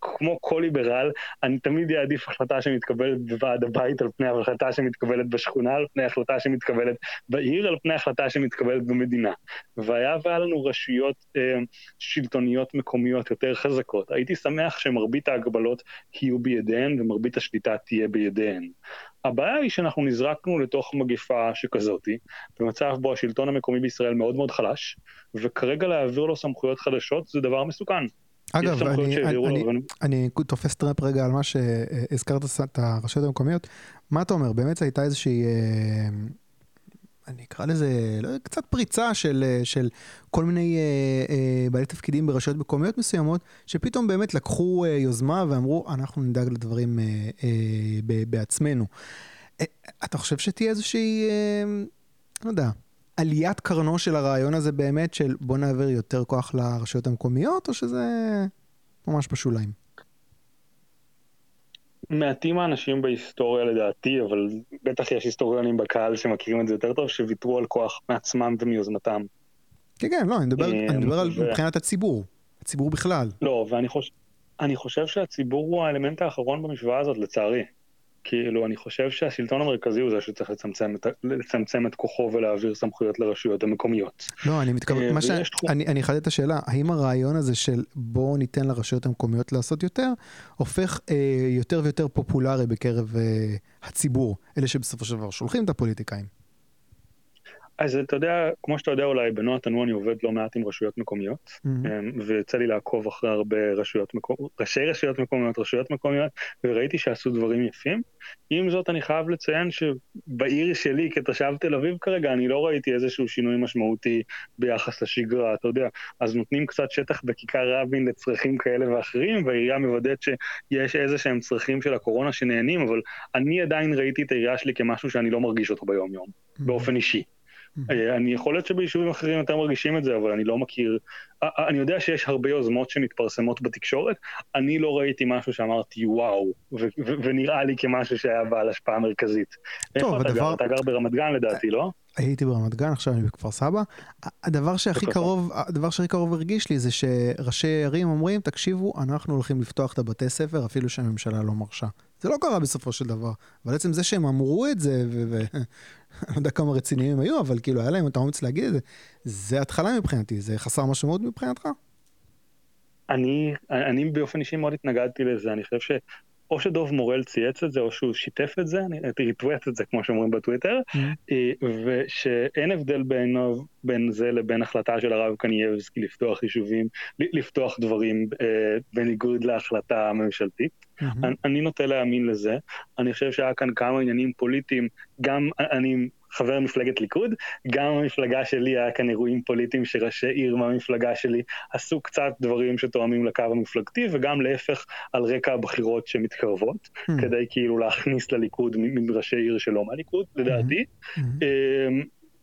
כמו כל ליברל, אני תמיד אעדיף החלטה שמתקבלת בוועד הבית על פני החלטה שמתקבלת בשכונה, על פני החלטה שמתקבלת בעיר, על פני החלטה שמתקבלת במדינה. והיה והיה לנו רשויות אה, שלטוניות מקומיות יותר חזקות, הייתי שמח שמרבית ההגבלות יהיו בידיהן ומרבית השליטה תהיה בידיהן. הבעיה היא שאנחנו נזרקנו לתוך מגפה שכזאתי, במצב בו השלטון המקומי בישראל מאוד מאוד חלש, וכרגע להעביר לו סמכויות חדשות זה דבר מסוכן. אגב, אני, אני, אני, אני תופס טרמפ רגע על מה שהזכרת את הרשויות המקומיות. מה אתה אומר, באמת הייתה איזושהי, אה, אני אקרא לזה, לא, קצת פריצה של, של כל מיני אה, אה, בעלי תפקידים ברשויות מקומיות מסוימות, שפתאום באמת לקחו אה, יוזמה ואמרו, אנחנו נדאג לדברים אה, אה, בעצמנו. אה, אתה חושב שתהיה איזושהי, אה, לא יודע, עליית קרנו של הרעיון הזה באמת, של בוא נעביר יותר כוח לרשויות המקומיות, או שזה ממש בשוליים? מעטים האנשים בהיסטוריה לדעתי, אבל בטח יש היסטוריונים בקהל שמכירים את זה יותר טוב, שוויתרו על כוח מעצמם ומיוזמתם. כן, כן, לא, אני מדבר, אני מדבר על. מבחינת הציבור, הציבור בכלל. לא, ואני חושב, חושב שהציבור הוא האלמנט האחרון במשוואה הזאת, לצערי. כאילו, אני חושב שהשלטון המרכזי הוא זה שצריך לצמצם את, לצמצם את כוחו ולהעביר סמכויות לרשויות המקומיות. לא, אני מתכוון, אה, מה ש... אני, אני אחדד את השאלה, האם הרעיון הזה של בואו ניתן לרשויות המקומיות לעשות יותר, הופך אה, יותר ויותר פופולרי בקרב אה, הציבור, אלה שבסופו של דבר שולחים את הפוליטיקאים? אז אתה יודע, כמו שאתה יודע אולי, בנועה תנוע אני עובד לא מעט עם רשויות מקומיות, mm-hmm. ויצא לי לעקוב אחרי הרבה רשויות מקומיות, ראשי רשויות מקומיות, רשויות מקומיות, וראיתי שעשו דברים יפים. עם זאת, אני חייב לציין שבעיר שלי, כתושב תל אביב כרגע, אני לא ראיתי איזשהו שינוי משמעותי ביחס לשגרה, אתה יודע. אז נותנים קצת שטח בכיכר רבין לצרכים כאלה ואחרים, והעירייה מוודאת שיש איזה שהם צרכים של הקורונה שנהנים, אבל אני עדיין ראיתי את העירייה שלי כמשהו שאני לא מרגיש אותו ביום-יום, mm-hmm. באופן אישי. אה, אני יכול להיות שביישובים אחרים יותר מרגישים את זה, אבל אני לא מכיר... אה, אה, אני יודע שיש הרבה יוזמות שמתפרסמות בתקשורת, אני לא ראיתי משהו שאמרתי וואו, ונראה לי כמשהו שהיה בעל השפעה מרכזית. טוב, איפה אתה הדבר... גר? אתה גר ברמת גן לדעתי, לא? הייתי ברמת גן, עכשיו אני בכפר סבא. הדבר שהכי קרוב, הדבר שהכי קרוב הרגיש לי זה שראשי ערים אומרים, תקשיבו, אנחנו הולכים לפתוח את הבתי ספר אפילו שהממשלה לא מרשה. זה לא קרה בסופו של דבר. אבל עצם זה שהם אמרו את זה, ואני לא יודע כמה רציניים הם היו, אבל כאילו היה להם את האומץ להגיד את זה, זה התחלה מבחינתי, זה חסר משמעות מבחינתך? אני, אני באופן אישי מאוד התנגדתי לזה, אני חושב. או שדוב מורל צייץ את זה, או שהוא שיתף את זה, אני ריטווט את זה, כמו שאומרים בטוויטר, mm-hmm. ושאין הבדל בינו, בין זה לבין החלטה של הרב קנייבסקי לפתוח יישובים, לפתוח דברים אה, בניגוד להחלטה הממשלתית. Mm-hmm. אני, אני נוטה להאמין לזה. אני חושב שהיה כאן כמה עניינים פוליטיים, גם אני חבר מפלגת ליכוד, גם במפלגה שלי היה כאן אירועים פוליטיים שראשי עיר מהמפלגה שלי עשו קצת דברים שתואמים לקו המפלגתי, וגם להפך על רקע הבחירות שמתקרבות, mm-hmm. כדי כאילו להכניס לליכוד מראשי עיר שלא מהליכוד, לדעתי. Mm-hmm.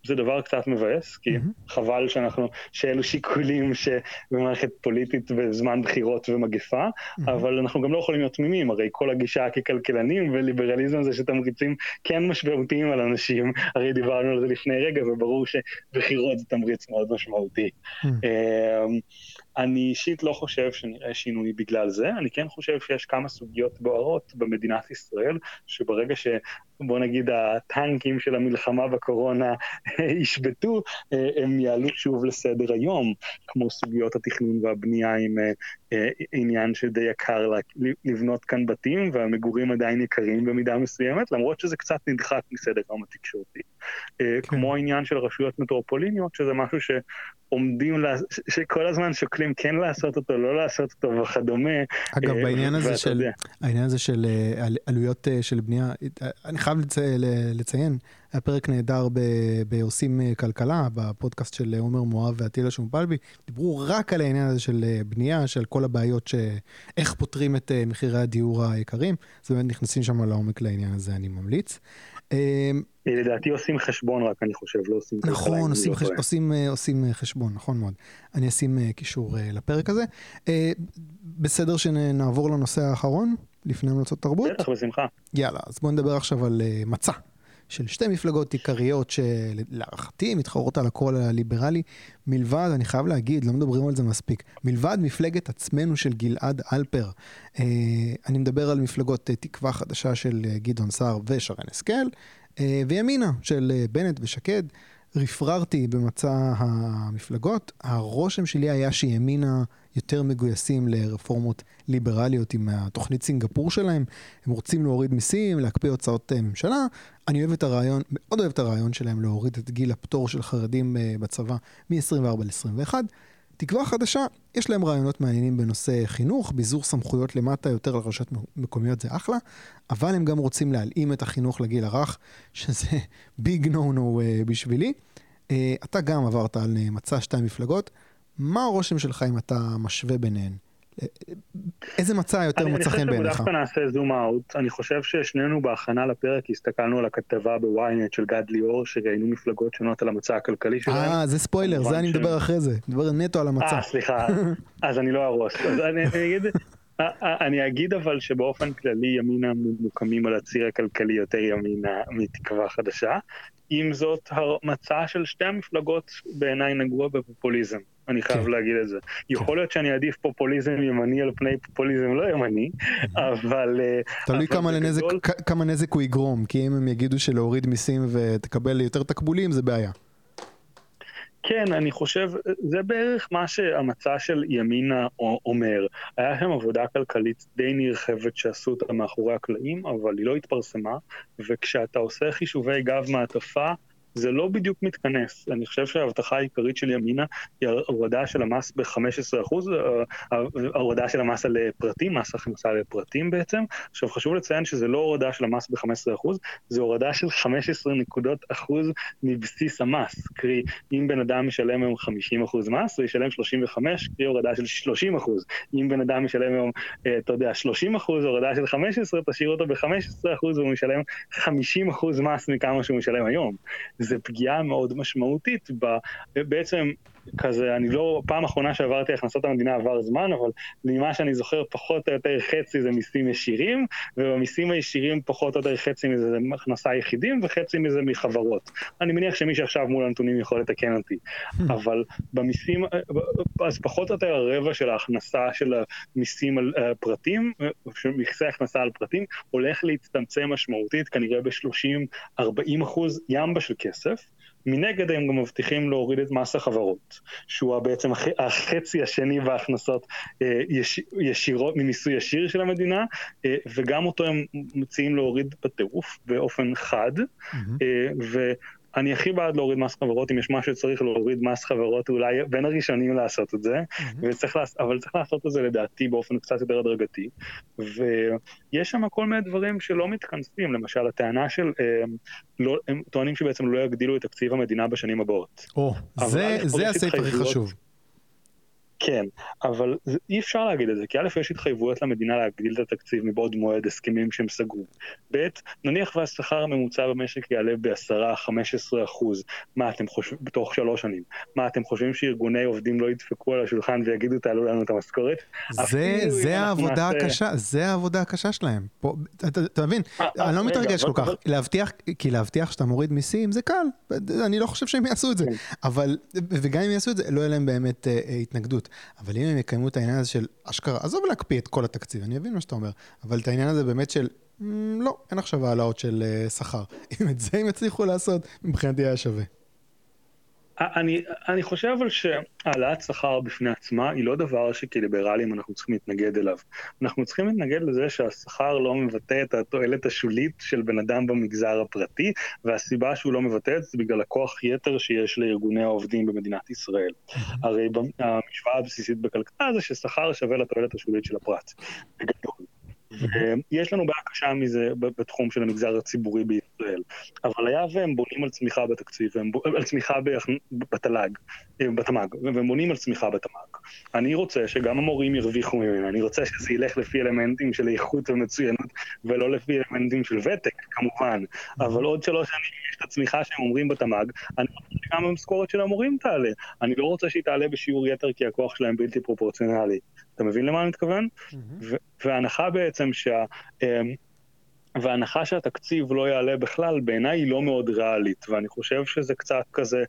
זה דבר קצת מבאס, כי mm-hmm. חבל שאנחנו, שאלו שיקולים שבמערכת פוליטית בזמן בחירות ומגפה, mm-hmm. אבל אנחנו גם לא יכולים להיות תמימים, הרי כל הגישה ככלכלנים וליברליזם זה שתמריצים כן משמעותיים על אנשים, הרי דיברנו על זה לפני רגע, וברור שבחירות זה תמריץ מאוד משמעותי. Mm-hmm. אני אישית לא חושב שנראה שינוי בגלל זה, אני כן חושב שיש כמה סוגיות בוערות במדינת ישראל, שברגע ש... בוא נגיד הטנקים של המלחמה בקורונה ישבתו, הם יעלו שוב לסדר היום, כמו סוגיות התכנון והבנייה עם אה, אה, עניין שדי יקר לבנות כאן בתים, והמגורים עדיין יקרים במידה מסוימת, למרות שזה קצת נדחק מסדר היום התקשורתי. אה, כן. כמו העניין של רשויות מטרופוליניות, שזה משהו שעומדים, לה, שכל הזמן שוקלים כן לעשות אותו, לא לעשות אותו וכדומה. אגב, בעניין הזה של, העניין הזה של עלויות של בנייה, אני חייב לצ... לציין, היה פרק נהדר בעושים אה, כלכלה, בפודקאסט של עומר מואב ועטילה שומפלבי, דיברו רק על העניין הזה של אה, בנייה, של כל הבעיות, ש... איך פותרים את אה, מחירי הדיור היקרים, אז באמת נכנסים שם לעומק לעניין הזה, אני ממליץ. לדעתי עושים חשבון רק, אני חושב, לא עושים... נכון, עושים, לא חש... עושים, עושים חשבון, נכון מאוד. אני אשים קישור לפרק הזה. בסדר שנעבור לנושא האחרון, לפני המלצות תרבות? בטח, בשמחה. יאללה, אז בואו נדבר עכשיו על מצע. של שתי מפלגות עיקריות שלהערכתי מתחרות על הקול הליברלי, מלבד, אני חייב להגיד, לא מדברים על זה מספיק, מלבד מפלגת עצמנו של גלעד אלפר. אה, אני מדבר על מפלגות אה, תקווה חדשה של אה, גדעון סער ושרן השכל, וימינה של בנט ושקד. רפררתי במצע המפלגות, הרושם שלי היה שימינה יותר מגויסים לרפורמות ליברליות עם התוכנית סינגפור שלהם, הם רוצים להוריד מיסים, להקפיא הוצאות אה, ממשלה. אני אוהב את הרעיון, מאוד אוהב את הרעיון שלהם להוריד את גיל הפטור של חרדים אה, בצבא מ-24 ל-21. תקווה חדשה, יש להם רעיונות מעניינים בנושא חינוך, ביזור סמכויות למטה יותר לרשויות מקומיות זה אחלה, אבל הם גם רוצים להלאים את החינוך לגיל הרך, שזה ביג נו נו בשבילי. Uh, אתה גם עברת על מצע שתי מפלגות, מה הרושם שלך אם אתה משווה ביניהן? איזה מצע יותר מוצא חן בעיניך? אני חושב שדווקא נעשה זום אאוט, אני חושב ששנינו בהכנה לפרק הסתכלנו על הכתבה בוויינט של גד ליאור, שראינו מפלגות שונות על המצע הכלכלי שלהם. אה, זה ספוילר, זה אני מדבר אחרי זה, מדבר נטו על המצע. אה, סליחה, אז אני לא ארוס. אז אני אגיד... אני אגיד אבל שבאופן כללי ימינה ממוקמים על הציר הכלכלי יותר ימינה מתקווה חדשה. עם זאת, המצע של שתי המפלגות בעיניי נגוע בפופוליזם. אני חייב כן. להגיד את זה. כן. יכול להיות שאני אעדיף פופוליזם ימני על פני פופוליזם לא ימני, אבל... אה, תלוי כמה, נזק הוא יגרום, כי אם הם יגידו שלהוריד מיסים ותקבל יותר תקבולים זה בעיה. כן, אני חושב, זה בערך מה שהמצע של ימינה אומר. היה שם עבודה כלכלית די נרחבת שעשו אותה מאחורי הקלעים, אבל היא לא התפרסמה, וכשאתה עושה חישובי גב מעטפה, זה לא בדיוק מתכנס. אני חושב שההבטחה העיקרית של ימינה היא הורדה של המס ב-15%, אה, הורדה של המס על פרטים, מס הכנסה לפרטים בעצם. עכשיו חשוב לציין שזה לא הורדה של המס ב-15%, זה הורדה של 15 נקודות אחוז מבסיס המס. קרי, אם בן אדם משלם היום 50% מס, הוא ישלם 35, קרי הורדה של 30%. אם בן אדם משלם היום, אה, אתה יודע, 30%, הורדה של 15, תשאיר אותו ב-15% והוא משלם 50% מס מכמה שהוא משלם היום. זה פגיעה מאוד משמעותית ב, בעצם כזה, אני לא, פעם אחרונה שעברתי הכנסות המדינה עבר זמן, אבל ממה שאני זוכר פחות או יותר חצי זה מיסים ישירים, ובמיסים הישירים פחות או יותר חצי מזה זה הכנסה יחידים וחצי מזה מחברות. אני מניח שמי שעכשיו מול הנתונים יכול לתקן אותי, אבל במיסים, אז פחות או יותר הרבע של ההכנסה של המיסים על uh, פרטים, של מכסי הכנסה על פרטים, הולך להצטמצם משמעותית, כנראה ב-30-40 אחוז ימבה של כסף. מנגד הם גם מבטיחים להוריד את מס החברות, שהוא בעצם החצי השני בהכנסות אה, ישירות ממיסוי ישיר של המדינה, אה, וגם אותו הם מציעים להוריד בטירוף באופן חד, mm-hmm. אני הכי בעד להוריד מס חברות, אם יש משהו שצריך להוריד מס חברות, אולי בין הראשונים לעשות את זה. וצריך, אבל צריך לעשות את זה לדעתי באופן קצת יותר הדרגתי. ויש שם כל מיני דברים שלא מתכנסים, למשל הטענה של, אה, לא, הם טוענים שבעצם לא יגדילו את תקציב המדינה בשנים הבאות. או, זה, זה הסעיף הכי חשוב. כן, אבל זה, אי אפשר להגיד את זה, כי א', יש התחייבויות למדינה להגדיל את התקציב מבעוד מועד הסכמים שהם סגרו. ב', נניח והשכר הממוצע במשק יעלה ב-10-15 אחוז, מה אתם חושבים, בתוך שלוש שנים, מה אתם חושבים שארגוני עובדים לא ידפקו על השולחן ויגידו תעלו לנו את המשכורת? זה, זה העבודה נעשה... הקשה, זה העבודה הקשה שלהם. פה, אתה, אתה מבין, אה, אני לא אה, מתרגש כל כך, להבטיח, כי להבטיח שאתה מוריד מיסים זה קל, אני לא חושב שהם יעשו את זה, כן. אבל, וגם אם יעשו את זה, לא יהיה להם באמת אה, התנגדות. אבל אם הם יקיימו את העניין הזה של אשכרה, עזוב להקפיא את כל התקציב, אני מבין מה שאתה אומר, אבל את העניין הזה באמת של, לא, אין עכשיו העלאות של uh, שכר. אם את זה הם יצליחו לעשות, מבחינתי היה שווה. אני, אני חושב אבל שהעלאת שכר בפני עצמה היא לא דבר שכליברלים אנחנו צריכים להתנגד אליו. אנחנו צריכים להתנגד לזה שהשכר לא מבטא את התועלת השולית של בן אדם במגזר הפרטי, והסיבה שהוא לא מבטא את זה בגלל הכוח יתר שיש לארגוני העובדים במדינת ישראל. הרי המשוואה הבסיסית בכלכלה זה ששכר שווה לתועלת השולית של הפרט. בגדול. יש לנו בעיה קשה מזה בתחום של המגזר הציבורי בישראל, אבל היה והם בונים על צמיחה בתקציב, על צמיחה בתל"ג, אה, בתמ"ג, והם בונים על צמיחה בתמ"ג. אני רוצה שגם המורים ירוויחו ממנו, אני רוצה שזה ילך לפי אלמנטים של איכות ומצוינות, ולא לפי אלמנטים של ותק, כמובן. אבל עוד שלוש שנים יש את הצמיחה שהם אומרים בתמ"ג, אני רוצה שגם המשכורת של המורים תעלה. אני לא רוצה שהיא תעלה בשיעור יתר כי הכוח שלהם בלתי פרופורציונלי. אתה מבין למה אני מתכוון? Mm-hmm. וההנחה בעצם שה... אמ, וההנחה שהתקציב לא יעלה בכלל, בעיניי היא לא מאוד ריאלית, ואני חושב שזה קצת כזה...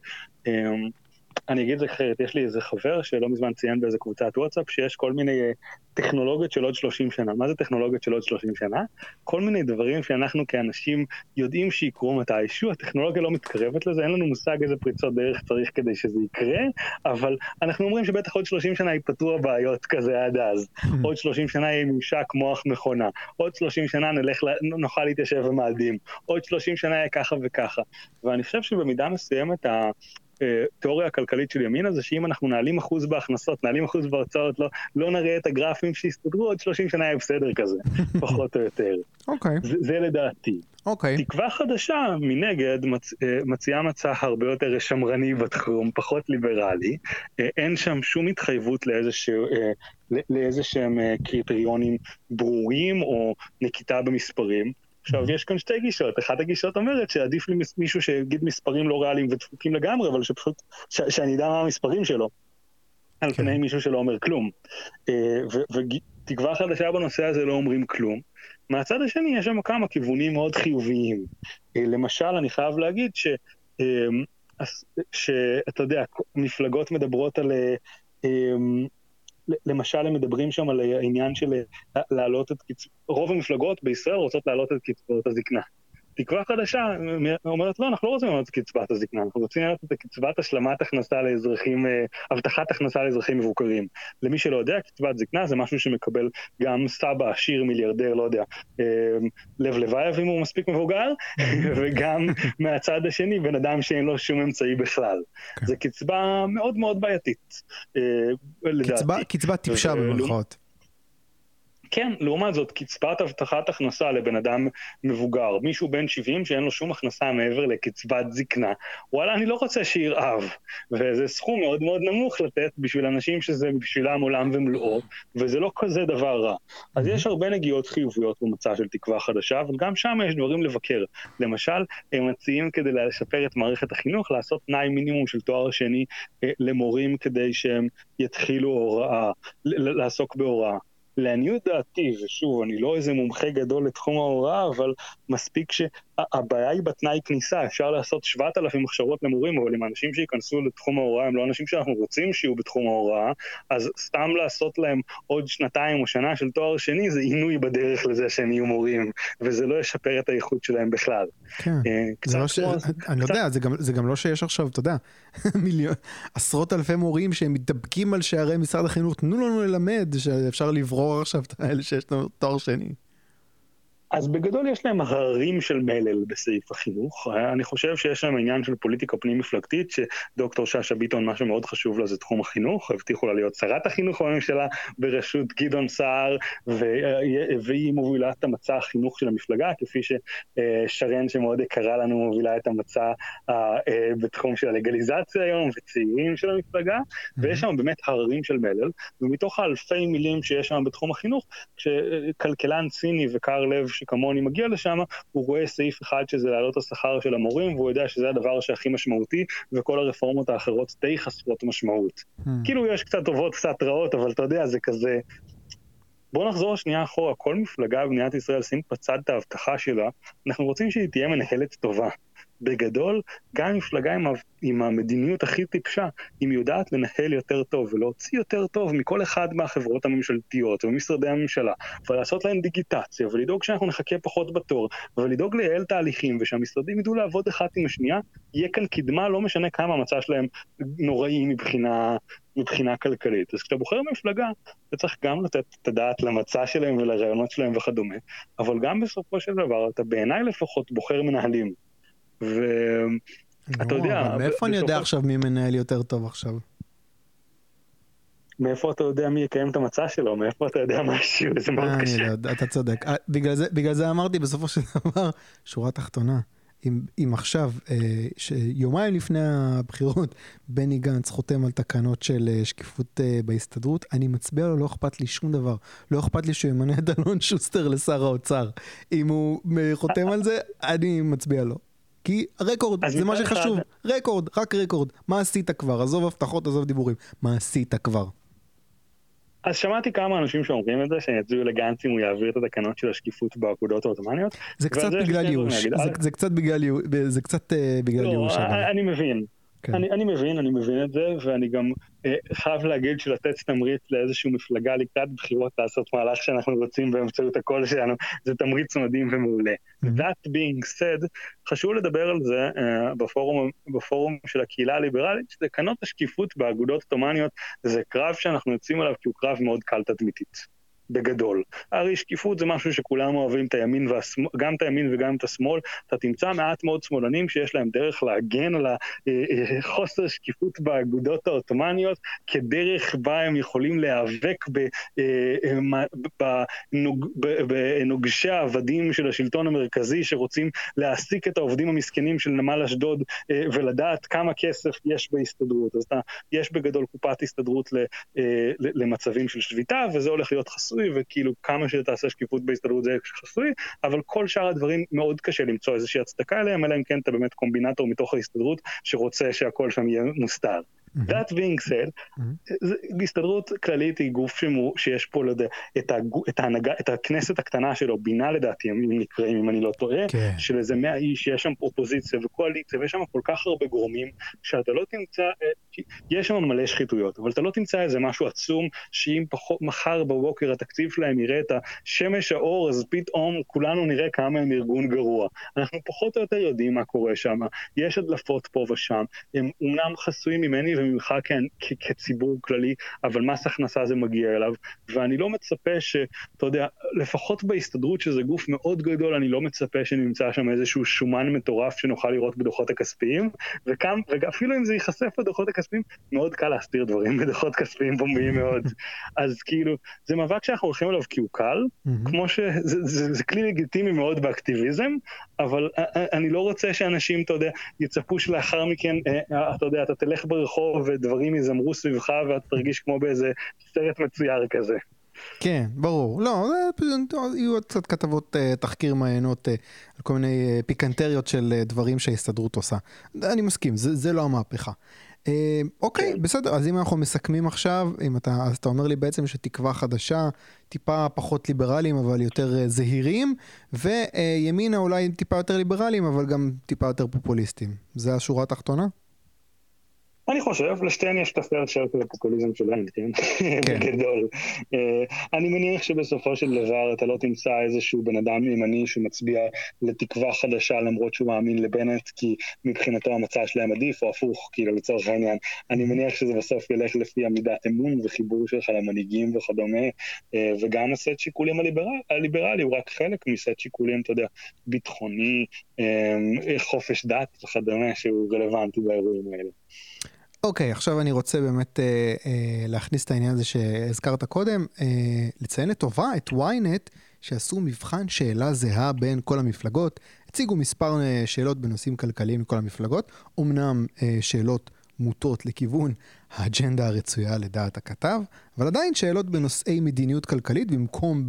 אני אגיד אחרת, יש לי איזה חבר שלא מזמן ציין באיזה קבוצת וואטסאפ שיש כל מיני אה, טכנולוגיות של עוד 30 שנה. מה זה טכנולוגיות של עוד 30 שנה? כל מיני דברים שאנחנו כאנשים יודעים שיקרו מתישהו, הטכנולוגיה לא מתקרבת לזה, אין לנו מושג איזה פריצות דרך צריך כדי שזה יקרה, אבל אנחנו אומרים שבטח עוד 30 שנה ייפתרו הבעיות כזה עד אז. עוד 30 שנה יהיה ממשק מוח מכונה, עוד 30 שנה נלך, נוכל להתיישב במאדים, עוד 30 שנה יהיה ככה וככה. ואני חושב שבמידה מסוימת התיאוריה הכלכלית של ימינה זה שאם אנחנו נעלים אחוז בהכנסות, נעלים אחוז בהוצאות, לא, לא נראה את הגרפים שיסתדרו, עוד 30 שנה יהיה בסדר כזה, פחות או יותר. אוקיי. Okay. זה, זה לדעתי. אוקיי. Okay. תקווה חדשה, מנגד, מצ, מציעה מצע הרבה יותר שמרני בתחום, פחות ליברלי. אין שם שום התחייבות לאיזשהו... לאיזה שהם קריטריונים ברורים או נקיטה במספרים. עכשיו, יש כאן שתי גישות. אחת הגישות אומרת שעדיף לי מישהו שיגיד מספרים לא ריאליים ודפוקים לגמרי, אבל שפשוט, ש- שאני אדע מה המספרים שלו, על כן. פני מישהו שלא אומר כלום. אה, ותקווה חדשה בנושא הזה לא אומרים כלום. מהצד השני, יש שם כמה כיוונים מאוד חיוביים. אה, למשל, אני חייב להגיד ש... אה, שאתה יודע, מפלגות מדברות על למשל הם מדברים שם על העניין של להעלות את קצבאות, רוב המפלגות בישראל רוצות להעלות את קצבאות הזקנה. תקווה חדשה אומרת, לא, אנחנו לא רוצים להעלות את קצבת הזקנה, אנחנו רוצים להעלות את קצבת השלמת הכנסה לאזרחים, אה, הבטחת הכנסה לאזרחים מבוקרים. למי שלא יודע, קצבת זקנה זה משהו שמקבל גם סבא עשיר, מיליארדר, לא יודע, אה, לב לבייב אם הוא מספיק מבוגר, וגם מהצד השני, בן אדם שאין לו שום אמצעי בכלל. כן. זו קצבה מאוד מאוד בעייתית, אה, לדעתי. קצבה טיפשה במרכאות. כן, לעומת זאת, קצבת הבטחת הכנסה לבן אדם מבוגר, מישהו בן 70 שאין לו שום הכנסה מעבר לקצבת זקנה, וואלה, אני לא רוצה שירעב. וזה סכום מאוד מאוד נמוך לתת בשביל אנשים שזה בשבילם עולם ומלואו, וזה לא כזה דבר רע. אז יש הרבה נגיעות חיוביות במצע של תקווה חדשה, אבל גם שם יש דברים לבקר. למשל, הם מציעים כדי לשפר את מערכת החינוך, לעשות תנאי מינימום של תואר שני אה, למורים כדי שהם יתחילו הוראה, לעסוק בהוראה. לעניות דעתי, ושוב, אני לא איזה מומחה גדול לתחום ההוראה, אבל מספיק שהבעיה היא בתנאי כניסה, אפשר לעשות 7,000 הכשרות למורים, אבל אם אנשים שייכנסו לתחום ההוראה הם לא אנשים שאנחנו רוצים שיהיו בתחום ההוראה, אז סתם לעשות להם עוד שנתיים או שנה של תואר שני זה עינוי בדרך לזה שהם יהיו מורים, וזה לא ישפר את האיכות שלהם בכלל. כן, אה, זה לא ש... אני יודע, זה גם, זה גם לא שיש עכשיו, אתה יודע, מיליון, עשרות אלפי מורים שהם מתדפקים על שערי משרד החינוך, תנו לנו ללמד, שאפשר לברור עכשיו את האלה שיש לנו תואר שני. אז בגדול יש להם הררים של מלל בסעיף החינוך. אני חושב שיש להם עניין של פוליטיקה פנים-מפלגתית, שדוקטור שאשא ביטון, מה שמאוד חשוב לה זה תחום החינוך, הבטיחו לה להיות שרת החינוך בממשלה בראשות גדעון סער, והיא מובילה את המצע החינוך של המפלגה, כפי ששרן שמאוד יקרה לנו מובילה את המצע אה, בתחום של הלגליזציה היום, וצעירים של המפלגה, ויש שם באמת הררים של מלל, ומתוך האלפי מילים שיש שם בתחום החינוך, כשכלכלן ציני וקר לב, שכמוני מגיע לשם, הוא רואה סעיף אחד שזה להעלות השכר של המורים, והוא יודע שזה הדבר שהכי משמעותי, וכל הרפורמות האחרות די חסרות משמעות. Hmm. כאילו יש קצת טובות, קצת רעות, אבל אתה יודע, זה כזה... בואו נחזור שנייה אחורה, כל מפלגה במדינת ישראל, שים בצד את ההבטחה שלה, אנחנו רוצים שהיא תהיה מנהלת טובה. בגדול, גם מפלגה עם, עם המדיניות הכי טיפשה, אם היא יודעת לנהל יותר טוב ולהוציא יותר טוב מכל אחד מהחברות הממשלתיות ומשרדי הממשלה, ולעשות להם דיגיטציה, ולדאוג שאנחנו נחכה פחות בתור, ולדאוג לייעל תהליכים, ושהמשרדים ידעו לעבוד אחת עם השנייה, יהיה כאן קדמה, לא משנה כמה המצע שלהם נוראי מבחינה, מבחינה כלכלית. אז כשאתה בוחר מפלגה, אתה צריך גם לתת את הדעת למצע שלהם ולרעיונות שלהם וכדומה, אבל גם בסופו של דבר, אתה בעיניי לפחות בוחר מנהלים. ואתה יודע... מאיפה אני יודע עכשיו מי מנהל יותר טוב עכשיו? מאיפה אתה יודע מי יקיים את המצע שלו? מאיפה אתה יודע משהו? זה מאוד אה, קשה. אני לא יודע, אתה צודק. אה, בגלל זה אמרתי בסופו של דבר, שורה תחתונה. אם, אם עכשיו, אה, שיומיים לפני הבחירות, בני גנץ חותם על תקנות של שקיפות בהסתדרות, אני מצביע לו, לא אכפת לי שום דבר. לא אכפת לי שהוא ימנה את אלון שוסטר לשר האוצר. אם הוא חותם על זה, אני מצביע לו. כי רקורד, זה מה שחשוב, אחד... רקורד, רק רקורד. מה עשית כבר? עזוב הבטחות, עזוב דיבורים. מה עשית כבר? אז שמעתי כמה אנשים שאומרים את זה, שיצביעו לגנץ אם הוא יעביר את התקנות של השקיפות באגודות העות'מאניות. זה קצת בגלל ייאוש, זה קצת בגלל אה, ייאוש. לא, אני מבין, כן. אני, אני מבין, אני מבין את זה, ואני גם חייב להגיד שלתת תמריץ לאיזושהי מפלגה לקראת בחירות לעשות מהלך שאנחנו רוצים באמצעות הקול שלנו, זה תמריץ מדהים ומעולה. Mm-hmm. That being said, חשוב לדבר על זה אה, בפורום, בפורום של הקהילה הליברלית, שתקנות השקיפות באגודות עות'מאניות זה קרב שאנחנו יוצאים עליו כי הוא קרב מאוד קל תדמיתית. בגדול. הרי שקיפות זה משהו שכולם אוהבים את הימין, והשמאל, גם את הימין וגם את השמאל. אתה תמצא מעט מאוד שמאלנים שיש להם דרך להגן על החוסר שקיפות באגודות העות'מאניות, כדרך בה הם יכולים להיאבק בנוגשי העבדים של השלטון המרכזי שרוצים להעסיק את העובדים המסכנים של נמל אשדוד ולדעת כמה כסף יש בהסתדרות. אז אתה, יש בגדול קופת הסתדרות למצבים של שביתה, וזה הולך להיות חסוי, וכאילו כמה שתעשה שקיפות בהסתדרות זה חסוי, אבל כל שאר הדברים מאוד קשה למצוא איזושהי הצדקה אליהם, אלא אם כן אתה באמת קומבינטור מתוך ההסתדרות שרוצה שהכל שם יהיה מוסתר. That being said, הסתדרות כללית היא גוף שיש פה, לא יודע, את, הגו, את, ההנהגה, את הכנסת הקטנה שלו, בינה לדעתי, אם נקראים, אם אני לא טועה, כן. של איזה מאה איש, יש שם אופוזיציה וקואליציה, ויש שם כל כך הרבה גורמים, שאתה לא תמצא, אה, יש שם מלא שחיתויות, אבל אתה לא תמצא איזה משהו עצום, שאם פחות, מחר בבוקר התקציב שלהם יראה את השמש האור, אז פתאום כולנו נראה כמה הם ארגון גרוע. אנחנו פחות או יותר יודעים מה קורה שם, יש הדלפות פה ושם, הם אומנם חסויים ממני, ממך כ- כציבור כללי, אבל מס הכנסה זה מגיע אליו, ואני לא מצפה שאתה יודע, לפחות בהסתדרות שזה גוף מאוד גדול, אני לא מצפה שנמצא שם איזשהו שומן מטורף שנוכל לראות בדוחות הכספיים, וכאן, ואפילו אם זה ייחשף בדוחות הכספיים, מאוד קל להסתיר דברים בדוחות כספיים פומביים מאוד. אז כאילו, זה מאבק שאנחנו הולכים אליו כי הוא קל. כמו שזה זה, זה, זה כלי לגיטימי מאוד באקטיביזם, אבל אני לא רוצה שאנשים, אתה יודע, יצפו שלאחר מכן, אה, אתה יודע, אתה תלך ברחוב ודברים יזמרו סביבך ואתה תרגיש כמו באיזה סרט מצויר כזה. כן, ברור. לא, יהיו עוד קצת כתבות uh, תחקיר מעיינות uh, על כל מיני uh, פיקנטריות של דברים שההסתדרות עושה. אני מסכים, זה, זה לא המהפכה. אוקיי, כן. בסדר, אז אם אנחנו מסכמים עכשיו, אם אתה, אז אתה אומר לי בעצם שתקווה חדשה, טיפה פחות ליברליים אבל יותר זהירים, וימינה אולי טיפה יותר ליברליים אבל גם טיפה יותר פופוליסטיים. זה השורה התחתונה? אני חושב, לשתיהן יש את הפייר שייר של הפופוליזם שלהם, כן? כן. בגדול. אה, אני מניח שבסופו של דבר אתה לא תמצא איזשהו בן אדם ימני שמצביע לתקווה חדשה למרות שהוא מאמין לבנט, כי מבחינתו המצע שלהם עדיף, או הפוך, כאילו לצורך העניין. אני מניח שזה בסוף ילך לפי עמידת אמון וחיבור שלך למנהיגים וכדומה, אה, וגם הסט שיקולים הליברלי, הליברלי הוא רק חלק מסט שיקולים, אתה יודע, ביטחוני, אה, חופש דת וכדומה, שהוא רלוונטי באירועים האלה. אוקיי, עכשיו אני רוצה באמת אה, אה, להכניס את העניין הזה שהזכרת קודם, אה, לציין לטובה את ynet, שעשו מבחן שאלה זהה בין כל המפלגות, הציגו מספר שאלות בנושאים כלכליים מכל המפלגות, אמנם שאלות מוטות לכיוון האג'נדה הרצויה לדעת הכתב, אבל עדיין שאלות בנושאי מדיניות כלכלית במקום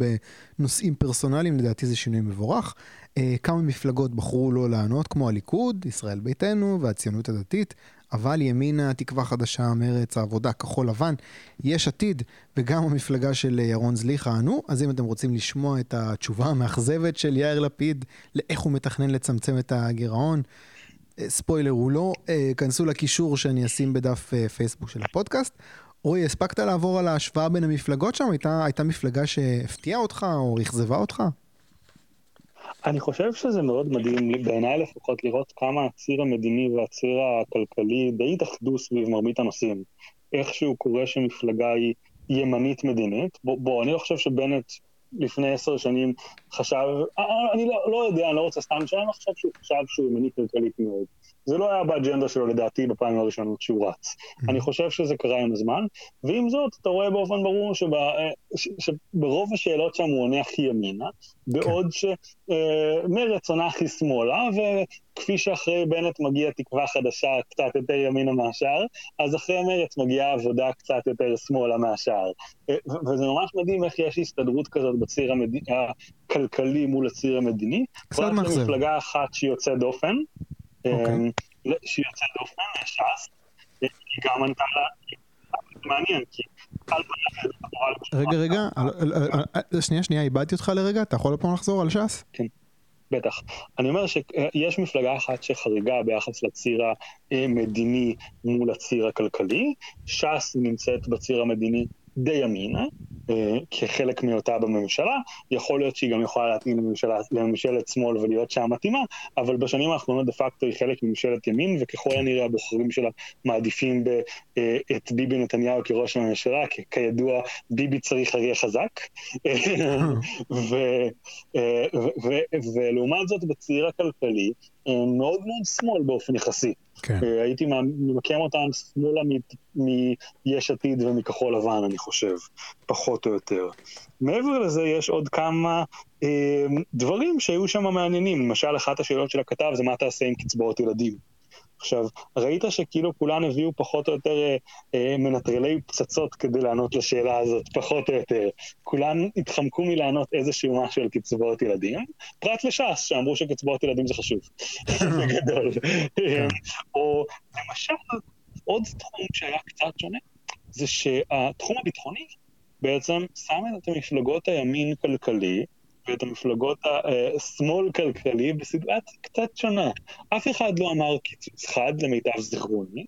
בנושאים פרסונליים, לדעתי זה שינוי מבורך. אה, כמה מפלגות בחרו לא לענות, כמו הליכוד, ישראל ביתנו והציונות הדתית, אבל ימינה, תקווה חדשה, מרץ, העבודה, כחול לבן, יש עתיד, וגם המפלגה של ירון זליכה ענו. אז אם אתם רוצים לשמוע את התשובה המאכזבת של יאיר לפיד לאיך הוא מתכנן לצמצם את הגירעון, אה, ספוילר הוא לא, אה, כנסו לקישור שאני אשים בדף אה, פייסבוק של הפודקאסט. רועי, הספקת לעבור על ההשוואה בין המפלגות שם? הייתה, הייתה מפלגה שהפתיעה אותך או אכזבה אותך? אני חושב שזה מאוד מדהים, בעיניי לפחות, לראות כמה הציר המדיני והציר הכלכלי די התאחדו סביב מרבית הנושאים. איכשהו קורה שמפלגה היא ימנית מדינית. בוא, בוא אני לא חושב שבנט לפני עשר שנים חשב, אה, אני לא, לא יודע, אני לא רוצה סתם שאני לא חושב שהוא חשב שהוא ימני כלכלית מאוד. זה לא היה באג'נדה שלו לדעתי בפעמים הראשונות שהוא רץ. Mm-hmm. אני חושב שזה קרה עם הזמן, ועם זאת אתה רואה באופן ברור שבה, אה, שברוב השאלות שם הוא עונה הכי ימינה, בעוד כן. שמרץ עונה הכי שמאלה, וכפי שאחרי בנט מגיע תקווה חדשה קצת יותר ימינה מהשאר, אז אחרי מרץ מגיעה עבודה קצת יותר שמאלה מהשאר. אה, וזה ממש מדהים איך יש הסתדרות כזאת בציר המד... הכלכלי מול הציר המדיני. קצת מאכזב. מפלגה אחת שהיא יוצאת דופן. יוצאת דופן, ש"ס, היא גם ענתה לה, מעניין, כי על פניו רגע, רגע, שנייה, שנייה, איבדתי אותך לרגע, אתה יכול פעם לחזור על ש"ס? כן. בטח. אני אומר שיש מפלגה אחת שחריגה ביחס לציר המדיני מול הציר הכלכלי, ש"ס נמצאת בציר המדיני די ימינה, אה, כחלק מהיותה בממשלה, יכול להיות שהיא גם יכולה להתאים לממשלה, לממשלת שמאל ולהיות שם מתאימה, אבל בשנים האחרונות דה פקטו היא חלק מממשלת ימין, וככל הנראה הבוחרים שלה מעדיפים ב, אה, את ביבי נתניהו כראש הממשלה, כי כידוע ביבי צריך אריה חזק, ולעומת זאת בציר הכלכלי, מאוד מאוד שמאל באופן יחסי. כן. אה, הייתי ממקם אותם שמאלה מיש עתיד ומכחול לבן, אני חושב, פחות או יותר. מעבר לזה, יש עוד כמה אה, דברים שהיו שם מעניינים. למשל, אחת השאלות של הכתב זה מה תעשה עם קצבאות ילדים. עכשיו, ראית שכאילו כולן הביאו פחות או יותר אה, אה, מנטרלי פצצות כדי לענות לשאלה הזאת, פחות או יותר. כולן התחמקו מלענות איזשהו משהו על קצבאות ילדים, פרט לש"ס, שאמרו שקצבאות ילדים זה חשוב. בגדול. כן. או למשל, עוד תחום שהיה קצת שונה, זה שהתחום הביטחוני בעצם שם את המפלגות הימין כלכלי, ואת המפלגות השמאל כלכלי בסיטואציה קצת שונה. אף אחד לא אמר קיצוץ חד למיטב זיכרוני,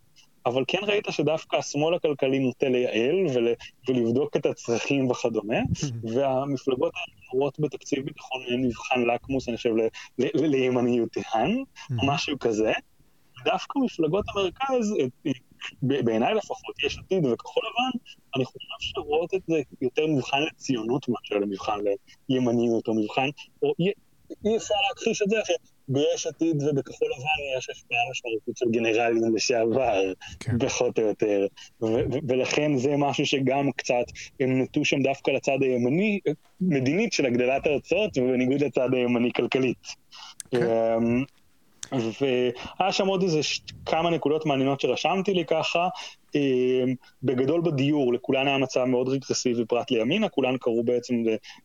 אבל כן ראית שדווקא השמאל הכלכלי נוטה לייעל ול, ולבדוק את הצרכים וכדומה, והמפלגות האחרות בתקציב ביטחון מבחן לקמוס, אני חושב, לימניותיהן, או משהו כזה. דווקא מפלגות המרכז, בעיניי לפחות, יש עתיד וכחול לבן, אני חושב שרואות את זה יותר מבחן לציונות מאשר למבחן לימניות או מבחן, או אי, אי אפשר להכחיש את זה שביש עתיד ובכחול לבן יש השפעה משמעותית של גנרלים לשעבר, כן. פחות או יותר, ולכן זה משהו שגם קצת, הם נטו שם דווקא לצד הימני, מדינית של הגדלת ההוצאות, ובניגוד לצד הימני כלכלית. כן. אמ, והיה שם עוד איזה כמה נקודות מעניינות שרשמתי לי ככה. אמ, בגדול בדיור, לכולן היה מצב מאוד רגרסיבי פרט לימינה, כולן קראו בעצם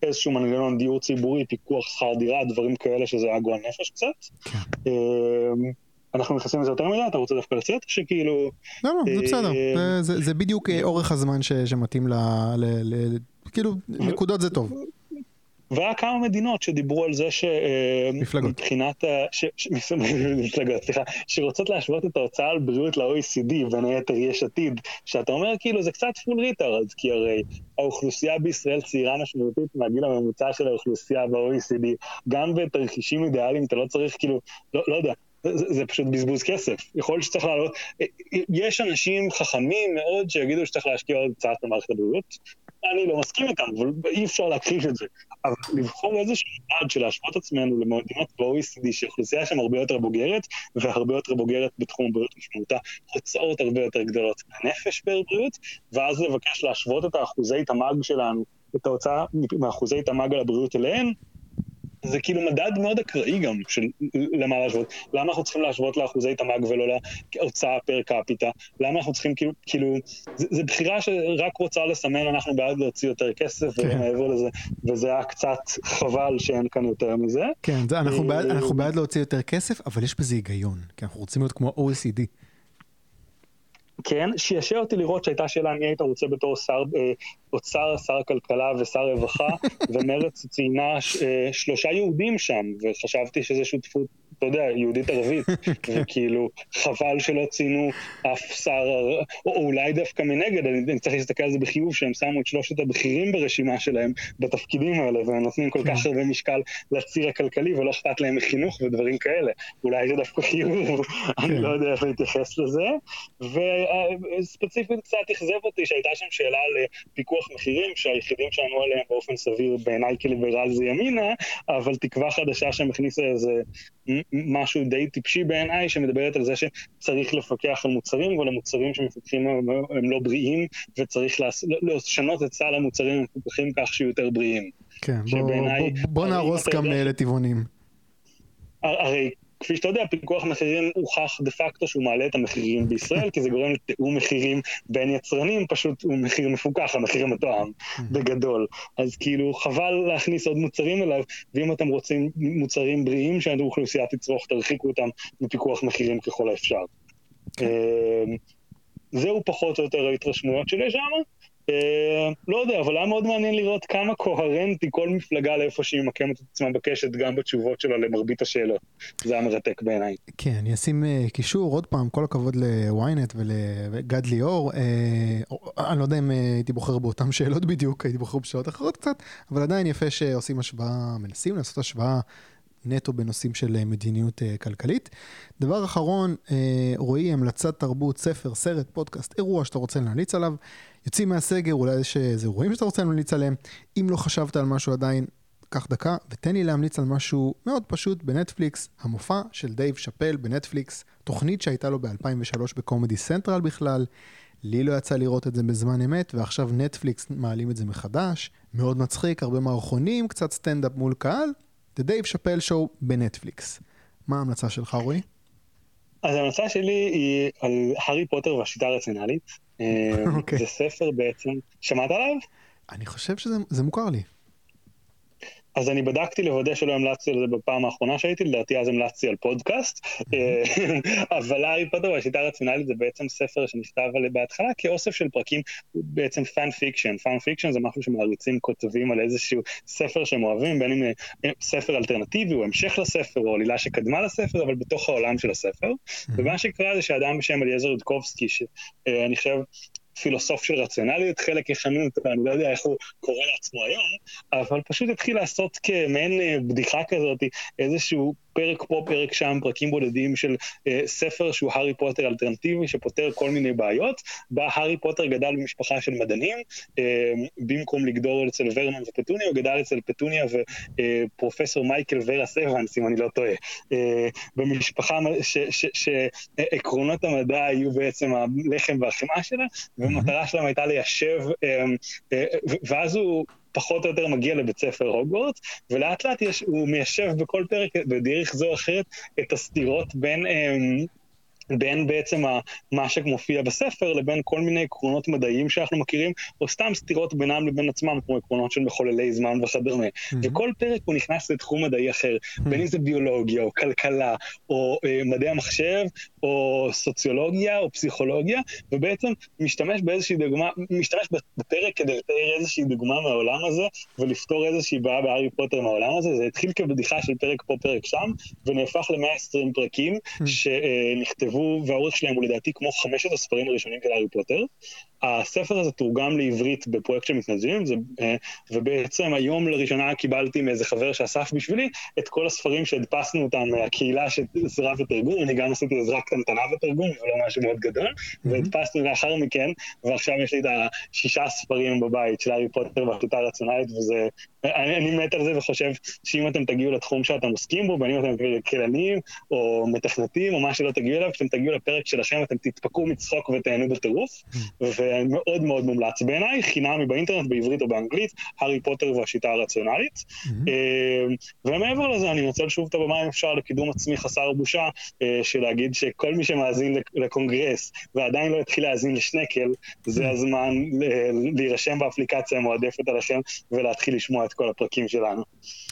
לאיזשהו מנגנון דיור ציבורי, פיקוח שכר דירה, דברים כאלה שזה היה גועל נפש קצת. כן. אמ, אנחנו נכנסים לזה יותר מדי, אתה רוצה דווקא לצאת? שכאילו... לא, לא, זה בסדר. אה, זה בדיוק אה, אורך הזמן שמתאים ל... כאילו, נקודות זה טוב. והיה כמה מדינות שדיברו על זה שמבחינת, מפלגות, סליחה, שרוצות להשוות את ההוצאה על בריאות ל-OECD, בין היתר יש עתיד, שאתה אומר כאילו זה קצת full retard, כי הרי האוכלוסייה בישראל צעירה משמעותית מהגיל הממוצע של האוכלוסייה ב-OECD, גם בתרחישים אידיאליים אתה לא צריך כאילו, לא, לא יודע, זה, זה פשוט בזבוז כסף. יכול להיות שצריך לעלות... יש אנשים חכמים מאוד שיגידו שצריך להשקיע עוד קצת במערכת הבריאות, אני לא מסכים איתם, אבל אי אפשר להכחיש את זה. אבל לבחור איזשהו יעד של להשוות עצמנו למדינות ב-OECD, שאוכלוסייה שם הרבה יותר בוגרת, והרבה יותר בוגרת בתחום הבריאות משמעותה, הוצאות הרבה יותר גדולות לנפש בבריאות, ואז לבקש להשוות את האחוזי תמ"ג שלנו, את ההוצאה מאחוזי תמ"ג על הבריאות אליהן, זה כאילו מדד מאוד אקראי גם של למה להשוות. למה אנחנו צריכים להשוות לאחוזי תמ"ג ולא להוצאה פר קפיטה? למה אנחנו צריכים כאילו, כאילו, זו בחירה שרק רוצה לסמן אנחנו בעד להוציא יותר כסף כן. ומעבר לזה, וזה היה קצת חבל שאין כאן יותר מזה. כן, זה, אנחנו, בעד, אנחנו בעד להוציא יותר כסף, אבל יש בזה היגיון, כי אנחנו רוצים להיות כמו OECD. כן, שישע אותי לראות שהייתה שאלה מי היית רוצה בתור שר אה, אוצר, שר הכלכלה ושר רווחה, ומרצ ציינה אה, שלושה יהודים שם, וחשבתי שזה שותפות אתה יודע, יהודית ערבית, וכאילו, חבל שלא ציינו אף שר, או, או אולי דווקא מנגד, אני, אני צריך להסתכל על זה בחיוב, שהם שמו את שלושת הבכירים ברשימה שלהם בתפקידים האלה, והם נותנים כל כך הרבה משקל לציר הכלכלי, ולא אכפת להם מחינוך ודברים כאלה. אולי זה דווקא חיוב, אני לא יודע איך להתייחס לזה. וספציפית קצת אכזב אותי שהייתה שם שאלה על פיקוח מחירים, שהיחידים שענו עליהם באופן סביר בעיניי כליברל זה ימינה, אבל תקווה חדשה שהם הכניסו איזה משהו די טיפשי בעיניי, שמדברת על זה שצריך לפקח על מוצרים, אבל המוצרים שמפקחים הם, הם לא בריאים, וצריך לשנות את סל המוצרים המפוקחים כך שיהיו יותר בריאים. כן, בוא, בוא, בוא נהרוס גם לטבעונים. הרי כפי שאתה יודע, פיקוח מחירים הוכח דה פקטו שהוא מעלה את המחירים בישראל, כי זה גורם לתיאום מחירים בין יצרנים, פשוט הוא מחיר מפוקח, המחיר המתואם, בגדול. אז כאילו, חבל להכניס עוד מוצרים אליו, ואם אתם רוצים מוצרים בריאים שהאוכלוסייה תצרוך, תרחיקו אותם מפיקוח מחירים ככל האפשר. כן. אמ, זהו פחות או יותר ההתרשמויות שלי שם. אה, לא יודע, אבל היה מאוד מעניין לראות כמה קוהרנטי כל מפלגה לאיפה שהיא ממקמת את עצמה בקשת, גם בתשובות שלה למרבית השאלות. זה היה מרתק בעיניי. כן, אני אשים uh, קישור, עוד פעם, כל הכבוד ל-ynet ולגד ליאור. Uh, אני לא יודע אם הייתי בוחר באותן שאלות בדיוק, הייתי בוחר בשאלות אחרות קצת, אבל עדיין יפה שעושים השוואה, מנסים לעשות השוואה נטו בנושאים של אה, מדיניות uh, כלכלית. דבר אחרון, uh, רועי, המלצת תרבות, ספר, סרט, פודקאסט, אירוע שאתה רוצה להמליץ עליו. יוצאים מהסגר, אולי יש איזה אירועים שאתה רוצה להמליץ עליהם. אם לא חשבת על משהו עדיין, קח דקה ותן לי להמליץ על משהו מאוד פשוט בנטפליקס, המופע של דייב שאפל בנטפליקס, תוכנית שהייתה לו ב-2003 ב Comedy Central בכלל. לי לא יצא לראות את זה בזמן אמת, ועכשיו נטפליקס מעלים את זה מחדש, מאוד מצחיק, הרבה מערכונים, קצת סטנדאפ מול קהל, The Dave Chappelle Show בנטפליקס. מה ההמלצה שלך, רועי? אז ההמלצה שלי היא על הארי פוטר והשיטה הרציונלית. Okay. אוקיי. זה ספר בעצם, שמעת עליו? אני חושב שזה מוכר לי. אז אני בדקתי לוודא שלא המלצתי על זה בפעם האחרונה שהייתי, לדעתי אז המלצתי על פודקאסט, אה, אבל הארי פוטר והשיטה הרציונלית זה בעצם ספר שנכתב בהתחלה כאוסף של פרקים, בעצם fan fiction, fan fiction זה משהו שמעריצים כותבים על איזשהו ספר שהם אוהבים, בין אם אה, ספר אלטרנטיבי או המשך לספר או עלילה שקדמה לספר, אבל בתוך העולם של הספר, ומה שקרה זה שאדם בשם אליעזר יודקובסקי, שאני חושב פילוסוף של רציונליות, חלק יכנו אותו, אני לא יודע איך הוא קורא לעצמו היום, אבל פשוט התחיל לעשות כמעין אה, בדיחה כזאת, איזשהו פרק פה, פרק שם, פרקים בודדים של אה, ספר שהוא הארי פוטר אלטרנטיבי שפותר כל מיני בעיות, בה הארי פוטר גדל במשפחה של מדענים, אה, במקום לגדול אצל ורנון ופטוניה, הוא גדל אצל פטוניה ופרופסור אה, מייקל ורס אבנס, אם אני לא טועה, אה, במשפחה שעקרונות המדע היו בעצם הלחם והחמאה שלה, והמטרה שלהם הייתה ליישב, אה, אה, ואז הוא... פחות או יותר מגיע לבית ספר הוגוורטס, ולאט לאט יש, הוא מיישב בכל פרק, בדרך זו או אחרת, את הסתירות בין... בין בעצם מה שמופיע בספר לבין כל מיני עקרונות מדעיים שאנחנו מכירים, או סתם סתירות בינם לבין עצמם, כמו עקרונות של מחוללי זמן וכדומה. Mm-hmm. וכל פרק הוא נכנס לתחום מדעי אחר, mm-hmm. בין אם זה ביולוגיה, או כלכלה, או אה, מדעי המחשב, או סוציולוגיה, או פסיכולוגיה, ובעצם משתמש באיזושהי דוגמה, משתמש בפרק כדי לתאר איזושהי דוגמה מהעולם הזה, ולפתור איזושהי בעיה בהארי פוטר מהעולם הזה. זה התחיל כבדיחה של פרק פה, פרק שם, ונהפך ל-120 פרקים mm-hmm. שנכתבו. נכתבו, והאורך שלהם הוא לדעתי כמו חמשת הספרים הראשונים של הארי פוטר. הספר הזה תורגם לעברית בפרויקט של מתנדבים, זה, אה, ובעצם היום לראשונה קיבלתי מאיזה חבר שאסף בשבילי את כל הספרים שהדפסנו אותם מהקהילה שעזרה בתרגום, אני גם עשיתי עזרה קטנטנה בתרגום, זה לא משהו מאוד גדול, mm-hmm. והדפסנו לאחר מכן, ועכשיו יש לי את השישה ספרים בבית של הארי פוטר והשיטה הרציונלית, וזה אני, אני מת על זה וחושב שאם אתם תגיעו לתחום שאתם עוסקים בו, בין אם אתם כלכלנים או מתכנתים או מה שלא תגיעו אליו, כשאתם תגיעו לפרק שלכם אתם תתפקעו מצחוק ותהנו בטירוף, ומאוד מאוד מומלץ בעיניי, חינמי באינטרנט בעברית או באנגלית, הארי פוטר והשיטה הרציונלית. אה, ומעבר לזה אני מנצל שוב את הבמה אם אפשר לקידום עצמי חסר בושה, אה, של להגיד שכל מי שמאזין לקונגרס ועדיין לא התחיל להאזין לשנקל, זה הזמן להירשם באפליקציה המועדפת עליכם ולהתחיל לשמוע את את כל הפרקים שלנו.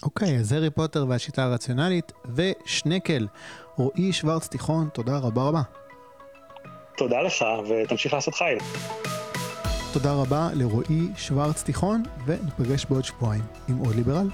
אוקיי, אז הארי פוטר והשיטה הרציונלית ושנקל. רועי שוורץ תיכון, תודה רבה רבה. תודה לך, ותמשיך לעשות חייל. תודה רבה לרועי שוורץ תיכון, וניפגש בעוד שבועיים עם עוד ליברל.